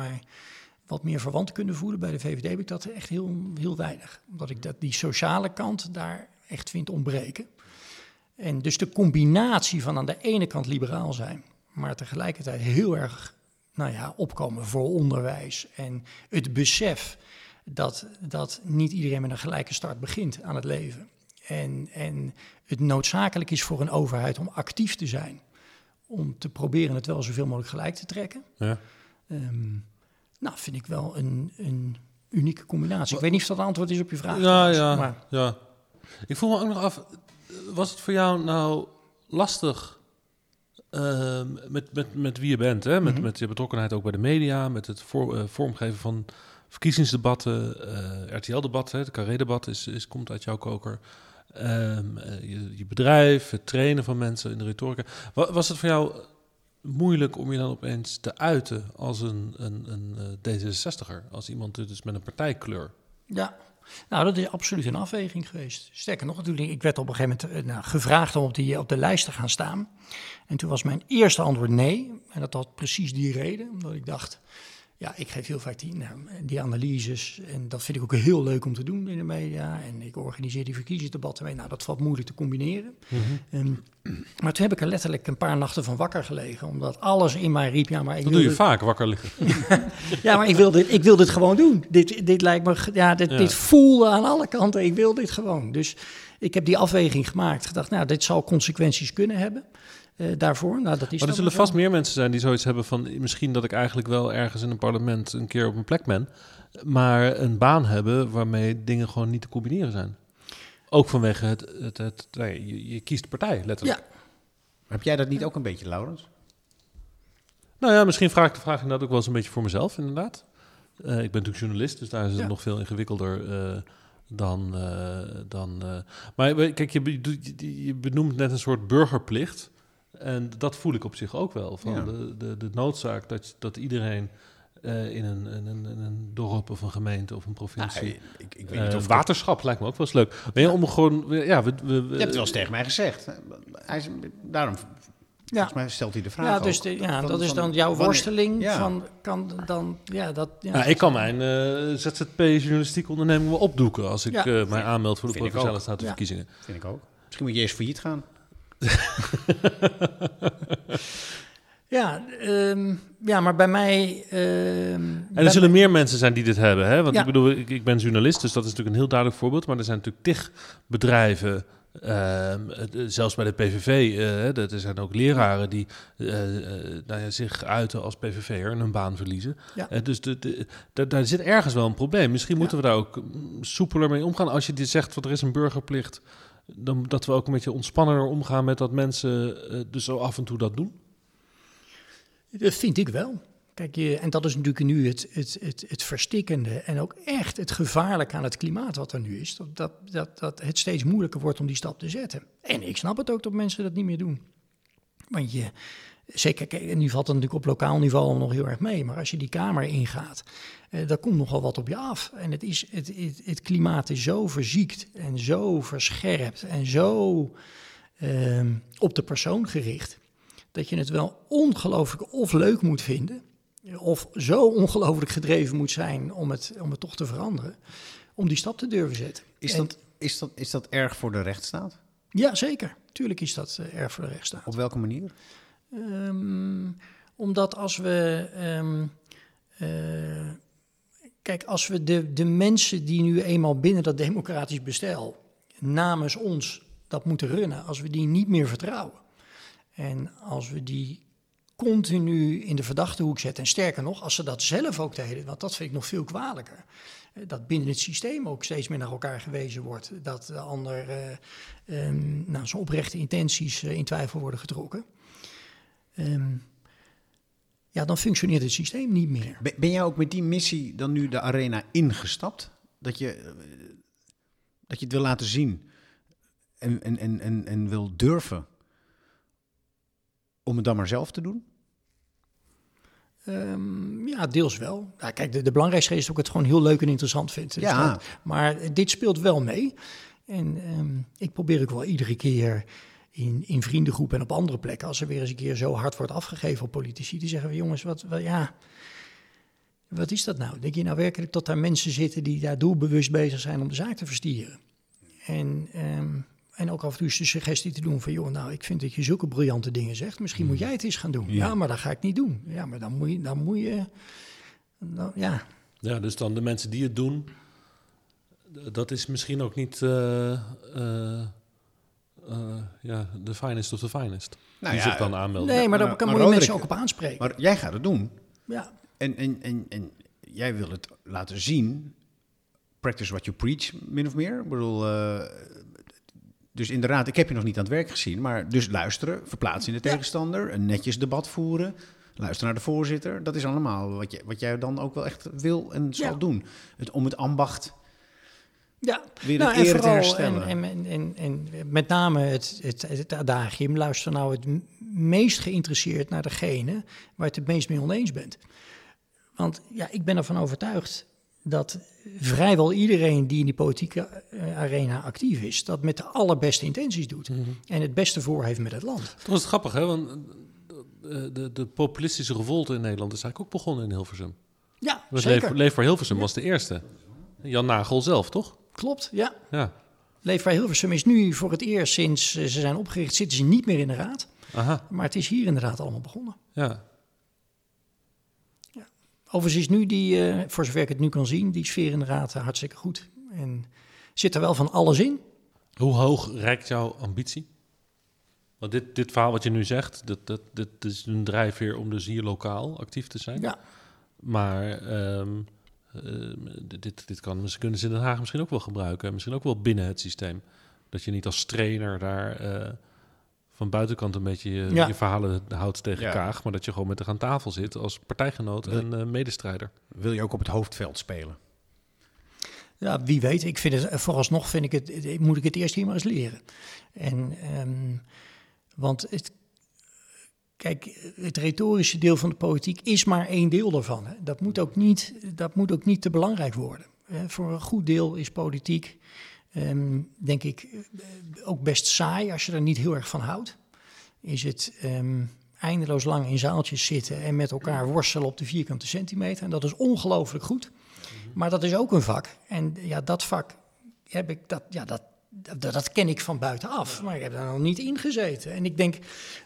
wat meer verwant kunnen voelen. Bij de VVD heb ik dat echt heel, heel weinig. Omdat ik dat, die sociale kant daar echt vind ontbreken. En dus de combinatie van aan de ene kant liberaal zijn, maar tegelijkertijd heel erg nou ja, opkomen voor onderwijs. En het besef dat, dat niet iedereen met een gelijke start begint aan het leven. En, en het noodzakelijk is voor een overheid om actief te zijn. Om te proberen het wel zoveel mogelijk gelijk te trekken. Ja. Ehm, nou, vind ik wel een, een unieke combinatie. Ik weet niet of dat antwoord is op je vraag. Ja, ja, Maar ja. Ik voel me ook nog af, was het voor jou nou lastig ehm, met, met, met wie je bent, hè? Met, Mhm. met je betrokkenheid ook bij de media, met het voor, eh, vormgeven van verkiezingsdebatten, eh, RTL-debatten, het Carré-debat is, is, komt uit jouw koker. Ehm, eh, je, je bedrijf, het trainen van mensen in de retorica. Wa- Was het voor jou moeilijk om je dan opeens te uiten als een, een, een eh, D66er? Als iemand dus met een partijkleur? Ja, nou, dat is absoluut een afweging geweest. Sterker nog, natuurlijk, ik werd op een gegeven moment eh, nou, gevraagd om op, die, op de lijst te gaan staan. En toen was mijn eerste antwoord nee. En dat had precies die reden, omdat ik dacht, ja, ik geef heel vaak die, nou, die analyses. En dat vind ik ook heel leuk om te doen in de media. En ik organiseer die verkiezingsdebatten mee. Nou, dat valt moeilijk te combineren. Ehm, maar toen heb ik er letterlijk een paar nachten van wakker gelegen. Omdat alles in mij riep, ja, maar ik Dat wil doe je dit- vaak, wakker liggen. ja, maar ik wil dit, ik wil dit gewoon doen. Dit, dit lijkt me, ja, dit, Ja. dit voelde aan alle kanten. Ik wil dit gewoon. Dus ik heb die afweging gemaakt. Gedacht, nou, dit zal consequenties kunnen hebben eh, daarvoor. Nou, dat is Maar er zullen vast meer mensen zijn die zoiets hebben van... misschien dat ik eigenlijk wel ergens in een parlement een keer op een plek ben... maar een baan hebben waarmee dingen gewoon niet te combineren zijn. Ook vanwege het... het, het nee, je, je kiest partij, letterlijk. Ja. Heb jij dat niet ook een beetje, Laurens? Nou ja, misschien vraag ik de vraag inderdaad ook wel eens een beetje voor mezelf, inderdaad. Eh, ik ben natuurlijk journalist, dus daar is het Ja. nog veel ingewikkelder eh, dan... eh, dan eh. Maar kijk, je- je benoemt net een soort burgerplicht... En dat voel ik op zich ook wel. Van Ja. de, de, de noodzaak dat, dat iedereen eh, in, een, in, een, in een dorp of een gemeente of een provincie. Nou, ik, ik weet eh, niet of waterschap lijkt me ook wel eens leuk. Maar ja, om gewoon. Ja, we, we, we- Je hebt het wel eens tegen mij gezegd. Hij is, daarom, Ja. volgens mij stelt hij de vraag Ja, dus de- ja Van- dat is dan jouw wanneer- worsteling. Ja. Van, kan dan, ja, dat, ja, Nou, ik kan mijn eh, ZZP-journalistieke onderneming wel opdoeken als ik Ja. eh, mij aanmeld voor de provinciale statenverkiezingen. Vind ik ook. Misschien moet je eerst failliet gaan. Ja, ehm, ja, maar bij mij... ehm, En er zullen meer mensen zijn die dit hebben. Hè? Want Ja. ik bedoel, ik, ik ben journalist, dus dat is natuurlijk een heel duidelijk voorbeeld. Maar er zijn natuurlijk tig bedrijven, ehm, eh, zelfs bij de PVV, eh, er zijn ook leraren die nou ja, zich uiten als PVV'er en hun baan verliezen. Ja. Dus de, de, da- daar zit ergens wel een probleem. Misschien moeten we daar ook mm, soepeler mee omgaan. Als je dit zegt, want er is een burgerplicht, dan dat we ook een beetje ontspannender omgaan met dat mensen eh, dus zo af en toe dat doen. Dat vind ik wel. Kijk, je, en dat is natuurlijk nu het, het, het, het verstikkende en ook echt het gevaarlijke aan het klimaat wat er nu is. Dat, dat, dat, dat het steeds moeilijker wordt om die stap te zetten. En ik snap het ook dat mensen dat niet meer doen. Want je, zeker, kijk, en nu valt het natuurlijk op lokaal niveau nog heel erg mee. Maar als je die kamer ingaat, eh, daar komt nogal wat op je af. En het, is, het, het, het klimaat is zo verziekt en zo verscherpt en zo ehm, op de persoon gericht dat je het wel ongelooflijk of leuk moet vinden, of zo ongelooflijk gedreven moet zijn om het, om het toch te veranderen, om die stap te durven zetten. Is En- dat, is, dat, is dat erg voor de rechtsstaat? Ja, zeker. Tuurlijk is dat eh, erg voor de rechtsstaat. Op welke manier? Ehm, omdat als we. ehm, eh, kijk, als we de, de mensen die nu eenmaal binnen dat democratisch bestel namens ons dat moeten runnen, als we die niet meer vertrouwen. En als we die continu in de verdachte hoek zetten. En sterker nog, als ze dat zelf ook deden, want dat vind ik nog veel kwalijker. eh, Dat binnen het systeem ook steeds meer naar elkaar gewezen wordt. Dat de ander eh, ehm, nou, zijn oprechte intenties in twijfel worden getrokken. Ehm, ja, dan functioneert het systeem niet meer. Ben, ben jij ook met die missie dan nu de arena ingestapt? Dat je, eh, dat je het wil laten zien en, en, en, en, en wil durven om het dan maar zelf te doen? Ehm, ja, deels wel. Ja, kijk, de, de belangrijkste is dat ik het gewoon heel leuk en interessant vind. Dus Ja. dat- maar dit speelt wel mee. En ehm, ik probeer ook wel iedere keer in, in vriendengroepen en op andere plekken, als er weer eens een keer zo hard wordt afgegeven op politici, die zeggen: jongens, wat, wat, ja, wat is dat nou? Denk je nou werkelijk dat daar mensen zitten die daar doelbewust bezig zijn om de zaak te verstieren? En, ehm, en ook af en toe is de suggestie te doen van, joh, nou, ik vind dat je zulke briljante dingen zegt. Misschien moet jij het eens gaan doen. Ja. Ja, maar dat ga ik niet doen. Ja, maar dan moet je, dan moet je, dan, ja, Ja, dus dan de mensen die het doen, dat is misschien ook niet eh, eh, eh, ja, de finest of the finest. Nou die ja, zich dan aanmelden. nee, maar daar maar- kan maar je mensen ook op aanspreken. Maar jij gaat het doen. ja, En, en, en, en jij wil het laten zien. Practice what you preach, min of meer. Ik bedoel, eh, dus inderdaad, ik heb je nog niet aan het werk gezien. Maar dus luisteren, verplaatsen in de Ja. tegenstander, een netjes debat voeren. Luisteren naar de voorzitter. Dat is allemaal wat, je, wat jij dan ook wel echt wil en zal Ja. doen. Het, om het ambacht ja. weer Nou, en vooral, en, en, en, en met name het, het, het adagium, luister nou het meest geïnteresseerd naar degene waar je het het meest mee oneens bent. Want ja, ik ben ervan overtuigd dat vrijwel iedereen die in die politieke eh, arena actief is, dat met de allerbeste intenties doet. Mhm. En het beste voor heeft met het land. Toch is het grappig, hè? Want eh, de, de, de populistische revolte in Nederland is eigenlijk ook begonnen in Hilversum. Ja, zeker. Leef, Leef voor Hilversum was de eerste. Jan Nagel zelf, toch? Klopt, ja. Ja. Leefbaar Hilversum is nu voor het eerst sinds eh, ze zijn opgericht, zitten ze niet meer in de raad. Aha, Maar het is hier inderdaad allemaal begonnen. ja. Overigens is nu die, eh, voor zover ik het nu kan zien, die sfeer in de raad eh, hartstikke goed. En zit er wel van alles in. Hoe hoog reikt jouw ambitie? Want dit, dit verhaal wat je nu zegt, dat, dat, dat is een drijfveer om dus hier lokaal actief te zijn. Ja, Maar ehm, dit, dit kan, ze kunnen ze in Den Haag misschien ook wel gebruiken. Misschien ook wel binnen het systeem. Dat je niet als trainer daar eh, van buitenkant een beetje je, Ja. je verhalen houdt tegen Ja. Kaag. Maar dat je gewoon met haar aan tafel zit als partijgenoot Wil- en eh, medestrijder. Wil je ook op het hoofdveld spelen? ja, wie weet. Ik vind het, eh, vooralsnog vind ik het, eh, moet ik het eerst hier maar eens leren. En, ehm, want het, kijk, het retorische deel van de politiek is maar één deel daarvan. Hè. Dat, moet ook niet, dat moet ook niet te belangrijk worden. Hè. Voor een goed deel is politiek, ehm, denk ik, eh, ook best saai als je er niet heel erg van houdt. Is het ehm, eindeloos lang in zaaltjes zitten en met elkaar worstelen op de vierkante centimeter. En dat is ongelooflijk goed. Maar dat is ook een vak. En ja, dat vak heb ik, dat, ja, dat, dat, dat ken ik van buitenaf. Maar ik heb daar nog niet in gezeten. En ik denk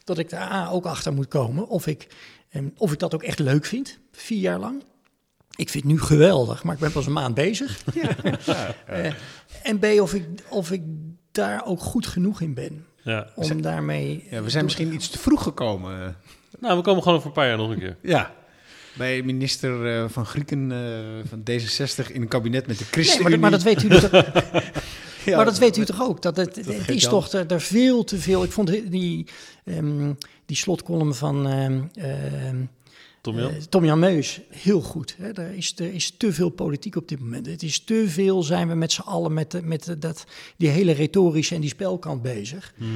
dat ik daar A, ook achter moet komen of ik, ehm, of ik dat ook echt leuk vind, vier jaar lang. Ik vind het nu geweldig, maar ik ben pas een maand bezig. Eh, en B, of ik, of ik daar ook goed genoeg in ben Ja. om daarmee... Ja, we zijn misschien iets te vroeg gekomen. Nou, we komen gewoon over een paar jaar nog een keer. Ja. Bij minister eh, van Grieken eh, van D66 in een kabinet met de Nee, ChristenUnie. maar, maar dat weet u toch, Ja, maar dat weet u toch ook? Dat het, is toch er, er veel te veel. Ik vond die, ehm die slotcolumn van ehm, ehm, Tom Jan? eh, Tom Jan Meus heel goed. Hè? Er, is, er is te veel politiek op dit moment. Het is te veel zijn we met z'n allen met, de- met de- dat, die hele retorische en die spelkant bezig. Mhm.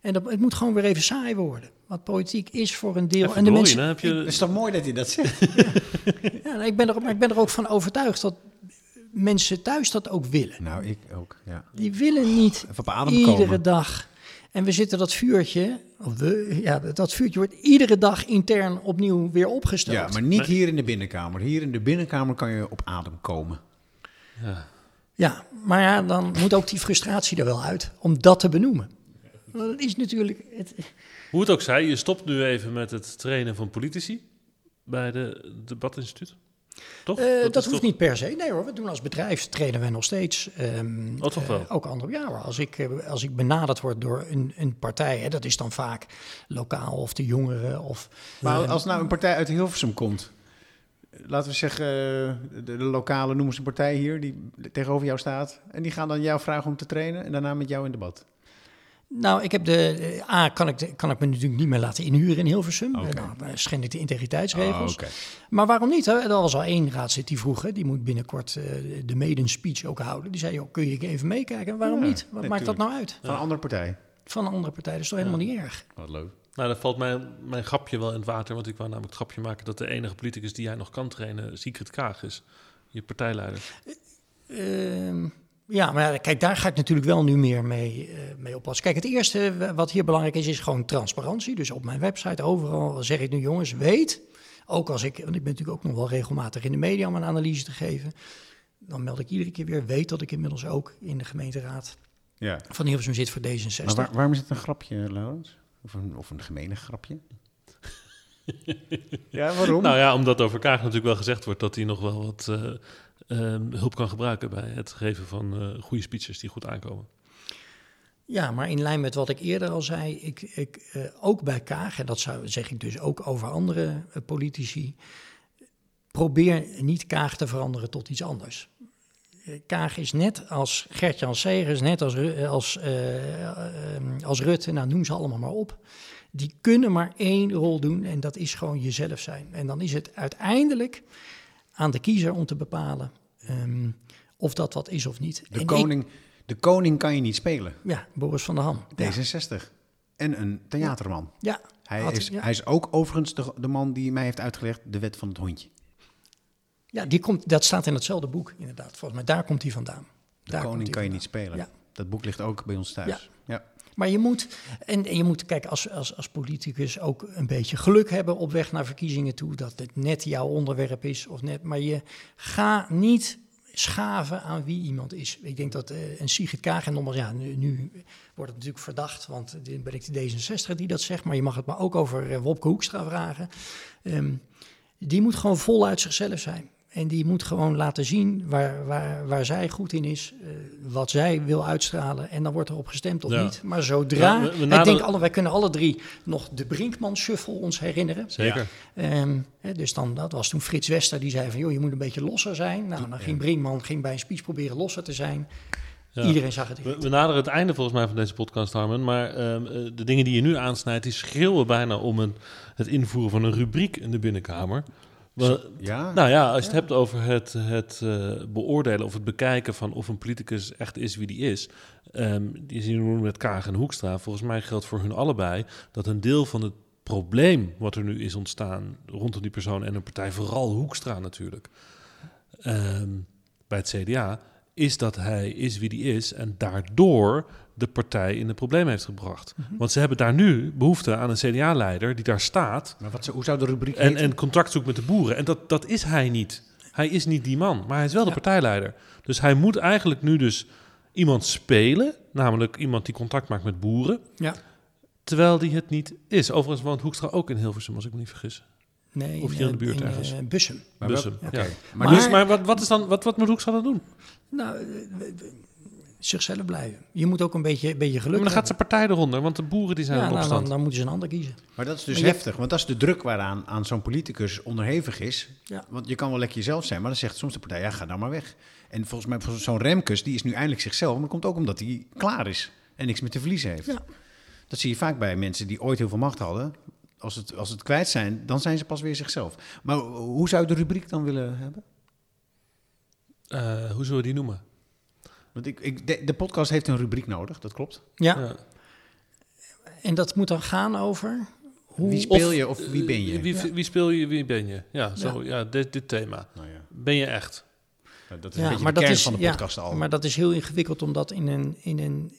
En dat, het moet gewoon weer even saai worden. Want politiek is voor een deel. Even en de mensen, je... Het is toch mooi dat hij dat zegt? ja, ik, ben er, maar ik ben er ook van overtuigd dat mensen thuis dat ook willen. Nou, ik ook, ja. Die willen niet Even op adem iedere komen. dag. En we zitten dat vuurtje, of we, ja, dat vuurtje wordt iedere dag intern opnieuw weer opgesteld. Ja, maar niet hier in de binnenkamer. Hier in de binnenkamer kan je op adem komen. Ja. Ja, maar ja, dan moet ook die frustratie er wel uit om dat te benoemen. Want het is natuurlijk. Het, Hoe het ook zij, je stopt nu even met het trainen van politici bij de debatinstituut. Toch? Eh, dat, hoeft toch- niet per se. Nee hoor, we doen als bedrijf trainen wij nog steeds. ehm, Oh, toch wel? eh, ook andere. Ja hoor, als ik, eh, als ik benaderd word door een, een partij, hè, dat is dan vaak lokaal of de jongeren of... Maar als nou een partij uit Hilversum komt, laten we zeggen de, de lokale noemen ze een partij hier die tegenover jou staat, en die gaan dan jou vragen om te trainen en daarna met jou in debat. Nou, ik heb de. eh, A, kan ik, de- kan ik me natuurlijk niet meer laten inhuren in Hilversum. Eh, Nou, dan schend ik de integriteitsregels. Ah, oké. Maar waarom niet? Hè? Er was al één raadslid die vroeg, hè, die moet binnenkort eh, de maiden speech ook houden. Die zei, joh, kun je even meekijken? Waarom Ja, niet? Wat nee, maakt dat nou uit? Van een andere partij. Van een andere partij, dat is toch helemaal niet erg? Wat leuk. Nou, dan valt mijn, mijn grapje wel in het water. Want ik wou namelijk het grapje maken dat de enige politicus die jij nog kan trainen Sigrid Kaag is. Je partijleider. Ehm, ja, maar kijk, daar ga ik natuurlijk wel nu meer mee, eh, mee oppassen. Kijk, het eerste eh, wat hier belangrijk is, is gewoon transparantie. Dus op mijn website, overal zeg ik nu, jongens, weet, ook als ik, want ik ben natuurlijk ook nog wel regelmatig in de media om een analyse te geven, dan meld ik iedere keer weer, weet dat ik inmiddels ook in de gemeenteraad Ja. van Hilversum zit voor D66. Maar waar- waarom is het een grapje, Laurens? Of een, of een gemene grapje? ja, waarom? Nou ja, omdat over Kaag natuurlijk wel gezegd wordt dat hij nog wel wat eh, ehm, hulp kan gebruiken bij het geven van eh, goede speeches die goed aankomen. Ja, maar in lijn met wat ik eerder al zei, ik, ik, eh, ook bij Kaag, en dat zou, zeg ik dus ook over andere eh, politici, probeer niet Kaag te veranderen tot iets anders. Kaag is net als Gert-Jan Segers, net als, als, als Rutte, nou noem ze allemaal maar op. Die kunnen maar één rol doen en dat is gewoon jezelf zijn. En dan is het uiteindelijk aan de kiezer om te bepalen ehm, of dat wat is of niet. En de, ik- koning, de koning kan je niet spelen. ja, Boris van der Ham. Ja. D66. En een theaterman. Ja, Hij, had- is, ja. hij is ook overigens de, de man die mij heeft uitgelegd de wet van het hondje. ja die komt, dat staat in hetzelfde boek, inderdaad. Volgens mij, daar komt hij vandaan. De Daar koning kan je niet spelen. Ja. Dat boek ligt ook bij ons thuis. Maar je moet, en, je moet, kijk, als, als, als politicus ook een beetje geluk hebben op weg naar verkiezingen toe, dat het net jouw onderwerp is of net, maar je ga niet schaven aan wie iemand is. Ik denk dat eh, een Sigrid Kaag, en nogmaals, ja, nu, wordt het natuurlijk verdacht, want dan ben ik de D66 die dat zegt, maar je mag het maar ook over eh, Wopke Hoekstra vragen. Ehm, die moet gewoon voluit zichzelf zijn. En die moet gewoon laten zien waar, waar, waar zij goed in is, eh, wat zij wil uitstralen. En dan wordt er op gestemd of Ja. niet. Maar zodra, Ja, we- we ik denk alle, wij kunnen alle drie nog de Brinkman-shuffle ons herinneren. Zeker. Ehm, hè, dus dan, dat was toen Frits Wester die zei van, joh, je moet een beetje losser zijn. Nou, dan ging Brinkman ging bij een speech proberen losser te zijn. Ja. Iedereen zag het. We, we naderen het einde volgens mij van deze podcast, Harmen. Maar ehm, eh, de dingen die je nu aansnijdt, die schreeuwen bijna om een, het invoeren van een rubriek in de binnenkamer. Ja? nou ja, als je het hebt over het, het eh, beoordelen of het bekijken van of een politicus echt is wie die is. ehm die zien we met Kaag en Hoekstra. Volgens mij geldt voor hun allebei dat een deel van het probleem wat er nu is ontstaan rondom die persoon en een partij, vooral Hoekstra natuurlijk, ehm, bij het CDA, is dat hij is wie die is en daardoor de partij in de problemen heeft gebracht. Want ze hebben daar nu behoefte aan een CDA-leider die daar staat Maar wat, hoe zou de rubriek en, en contact zoekt met de boeren. En dat, dat is hij niet. Hij is niet die man, maar hij is wel de Ja. partijleider. Dus hij moet eigenlijk nu dus iemand spelen, namelijk iemand die contact maakt met boeren, Ja. terwijl die het niet is. Overigens woont Hoekstra ook in Hilversum, als ik me niet vergis. Nee, Of hier in de buurt ergens. Bussum. Maar Bussum, wel- ja. oké. Maar, Maar- dus, maar wat, wat, is dan, wat, wat moet Hoekstra dan doen? Nou, eh, zichzelf blijven. Je moet ook een beetje, een beetje geluk Maar dan gaat hebben. zijn partij eronder, want de boeren die zijn Ja, in nou, opstand. dan, dan moeten ze een ander kiezen. Maar dat is dus Maar je- heftig, want dat is de druk waaraan aan zo'n politicus onderhevig is. Ja. Want je kan wel lekker jezelf zijn, maar dan zegt soms de partij, ja, ga nou maar weg. En volgens mij, voor zo'n Remkes, die is nu eindelijk zichzelf, maar dat komt ook omdat hij klaar is en niks meer te verliezen heeft. Ja. Dat zie je vaak bij mensen die ooit heel veel macht hadden. Als het, als het kwijt zijn, dan zijn ze pas weer zichzelf. Maar hoe zou je de rubriek dan willen hebben? Eh, hoe zullen we die noemen? Want ik, ik, de, de podcast heeft een rubriek nodig, dat klopt. Ja, Ja. en dat moet dan gaan over... Hoe, Wie speel je of wie ben je? Wie, Ja. wie speel je, wie ben je? Ja, zo, ja. dit, dit thema. Nou ja, Ben je echt? dat is een Ja, beetje maar de dat kern is, van de ja, podcast al. Maar dat is heel ingewikkeld omdat in een, in een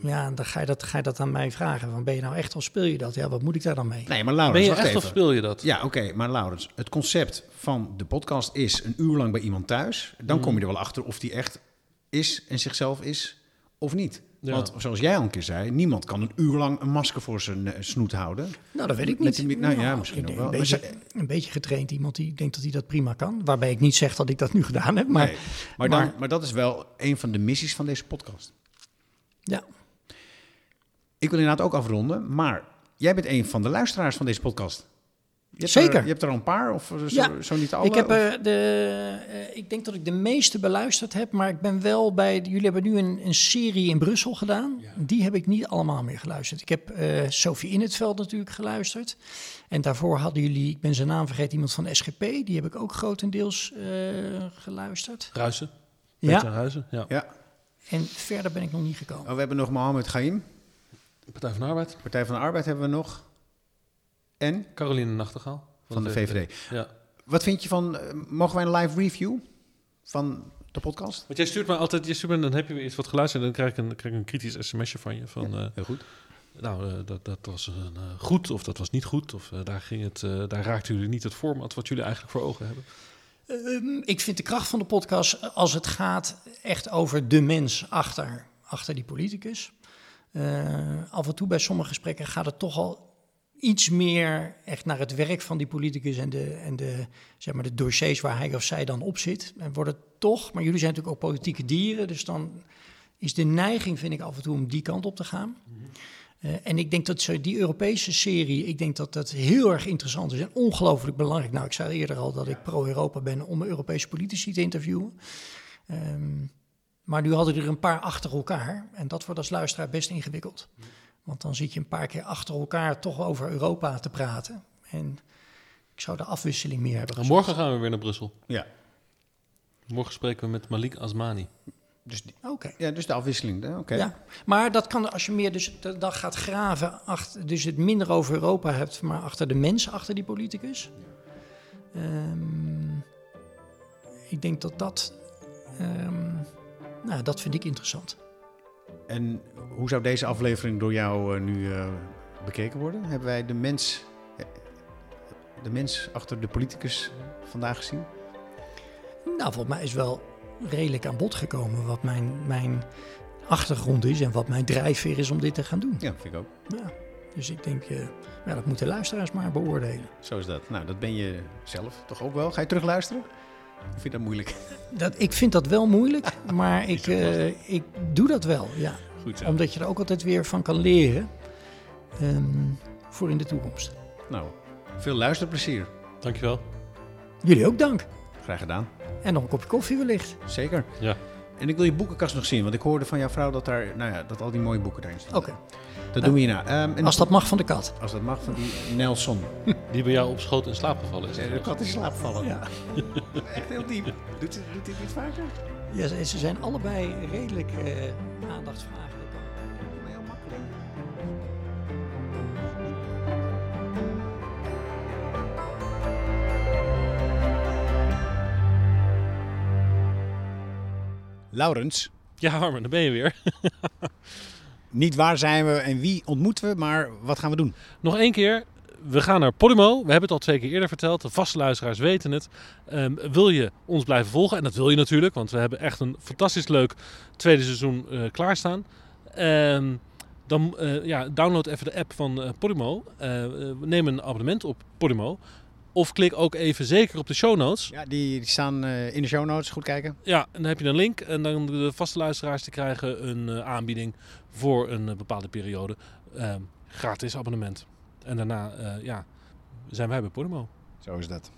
ja, dan ga je, dat, ga je dat aan mij vragen. Van, ben je nou echt of speel je dat? Ja, wat moet ik daar dan mee? Nee, maar Ben Laurens, je wacht echt even. of speel je dat? Ja, oké, maar Laurens, het concept van de podcast is een uur lang bij iemand thuis. Dan kom je er wel achter of die echt is en zichzelf is of niet. Ja. Want zoals jij al een keer zei, niemand kan een uur lang een masker voor zijn eh, snoet houden. Nou, dat weet ik niet. die- nou ja, misschien ook denk wel. Een beetje, een beetje getraind iemand die denkt dat hij dat prima kan. Waarbij ik niet zeg dat ik dat nu gedaan heb. Maar Nee. Maar, dan, maar- maar dat is wel een van de missies van deze podcast. ja, Ik wil inderdaad ook afronden, maar jij bent een van de luisteraars van deze podcast. Je Zeker. Er, je hebt er al een paar, of zo, Ja. zo niet alle? ik, heb, of- eh, de, eh, ik denk dat ik de meeste beluisterd heb, maar ik ben wel bij. Jullie hebben nu een, een serie in Brussel gedaan. Die heb ik niet allemaal meer geluisterd. Ik heb eh Sophie In het Veld natuurlijk geluisterd. En daarvoor hadden jullie, ik ben zijn naam vergeten, iemand van SGP. Die heb ik ook grotendeels eh, geluisterd. Ruizen. Ja, Peter Ruizen. Ja. Ja. en verder ben ik nog niet gekomen. Oh, we hebben nog Mohamed Gaim. Partij van de Arbeid. Partij van de Arbeid hebben we nog. En Caroline Nachtegaal. van de VVD. Ja. Wat vind je van, eh, mogen wij een live review van de podcast? Want jij stuurt me altijd, je stuurt me, dan heb je weer iets wat geluisterd en dan krijg ik een, krijg ik een kritisch sms'je van je. Van, eh, Heel goed. nou, eh, dat, dat was een, goed of dat was niet goed. Of daar, ging het, eh, daar raakten jullie niet het format wat jullie eigenlijk voor ogen hebben. Ehm, ik vind de kracht van de podcast als het gaat echt over de mens achter, achter die politicus. Eh, af en toe bij sommige gesprekken gaat het toch al iets meer echt naar het werk van die politicus en de, en de, zeg maar de dossiers waar hij of zij dan op zit. En wordt het toch, maar jullie zijn natuurlijk ook politieke dieren, dus dan is de neiging, vind ik, af en toe om die kant op te gaan. Eh, en ik denk dat zo die Europese serie, ik denk dat dat heel erg interessant is en ongelooflijk belangrijk. Nou, ik zei eerder al dat ik pro-Europa ben om Europese politici te interviewen. Ehm, maar nu hadden er een paar achter elkaar en dat wordt als luisteraar best ingewikkeld. Want dan zit je een paar keer achter elkaar toch over Europa te praten. En ik zou de afwisseling meer hebben Nou, gezocht. morgen gaan we weer naar Brussel. Ja. Morgen spreken we met Malik Asmani. Dus, die- Oké. ja, dus de afwisseling. hè? Oké. Ja, maar dat kan als je meer dus d- dan gaat graven, achter, dus het minder over Europa hebt, maar achter de mensen, achter die politicus. Ehm, ik denk dat dat, ehm, nou, dat vind ik interessant. En hoe zou deze aflevering door jou eh, nu eh, bekeken worden? Hebben wij de mens, eh, de mens achter de politicus vandaag gezien? Nou, volgens mij is wel redelijk aan bod gekomen wat mijn, mijn achtergrond is en wat mijn drijfveer is om dit te gaan doen. Ja, vind ik ook. Ja, dus ik denk, ja, dat moeten luisteraars maar beoordelen. Zo is dat. Nou, dat ben je zelf toch ook wel? Ga je terugluisteren? Of vind je dat moeilijk? Dat, ik vind dat wel moeilijk, maar ik, eh, ik doe dat wel, ja. Goed zo. Omdat je er ook altijd weer van kan leren ehm, voor in de toekomst. Nou, veel luisterplezier. Dankjewel. Jullie ook dank. Graag gedaan. En nog een kopje koffie wellicht. Zeker. Ja. En ik wil je boekenkast nog zien, want ik hoorde van jouw vrouw dat, daar, nou ja, dat al die mooie boeken daarin staan. Oké, Dat doen we hierna. Ehm, en als dat mag van de kat. als dat mag, van die Nelson. Die bij jou op schoot in slaap gevallen is. De kat in slaap vallen. Ja. Echt heel diep. Doet, hij- doet dit niet vaker? Ja, ze, ze zijn allebei redelijk eh. Maar heel makkelijk. Laurens, Ja, Harmen, daar ben je weer. niet waar zijn we en wie ontmoeten we, maar wat gaan we doen? Nog één keer. We gaan naar Podimo. We hebben het al twee keer eerder verteld. De vaste luisteraars weten het. Ehm, wil je ons blijven volgen? En dat wil je natuurlijk, want we hebben echt een fantastisch leuk tweede seizoen eh, klaarstaan. Ehm, dan eh, ja, download even de app van eh, Podimo. Neem een abonnement op Podimo. Of klik ook even zeker op de show notes. Ja, die, die staan in de show notes. Goed kijken. Ja, en dan heb je een link. En dan de vaste luisteraars die krijgen een aanbieding voor een eh, bepaalde periode. Ehm, gratis abonnement. En daarna eh, ja, zijn wij bij Podimo. Zo is dat.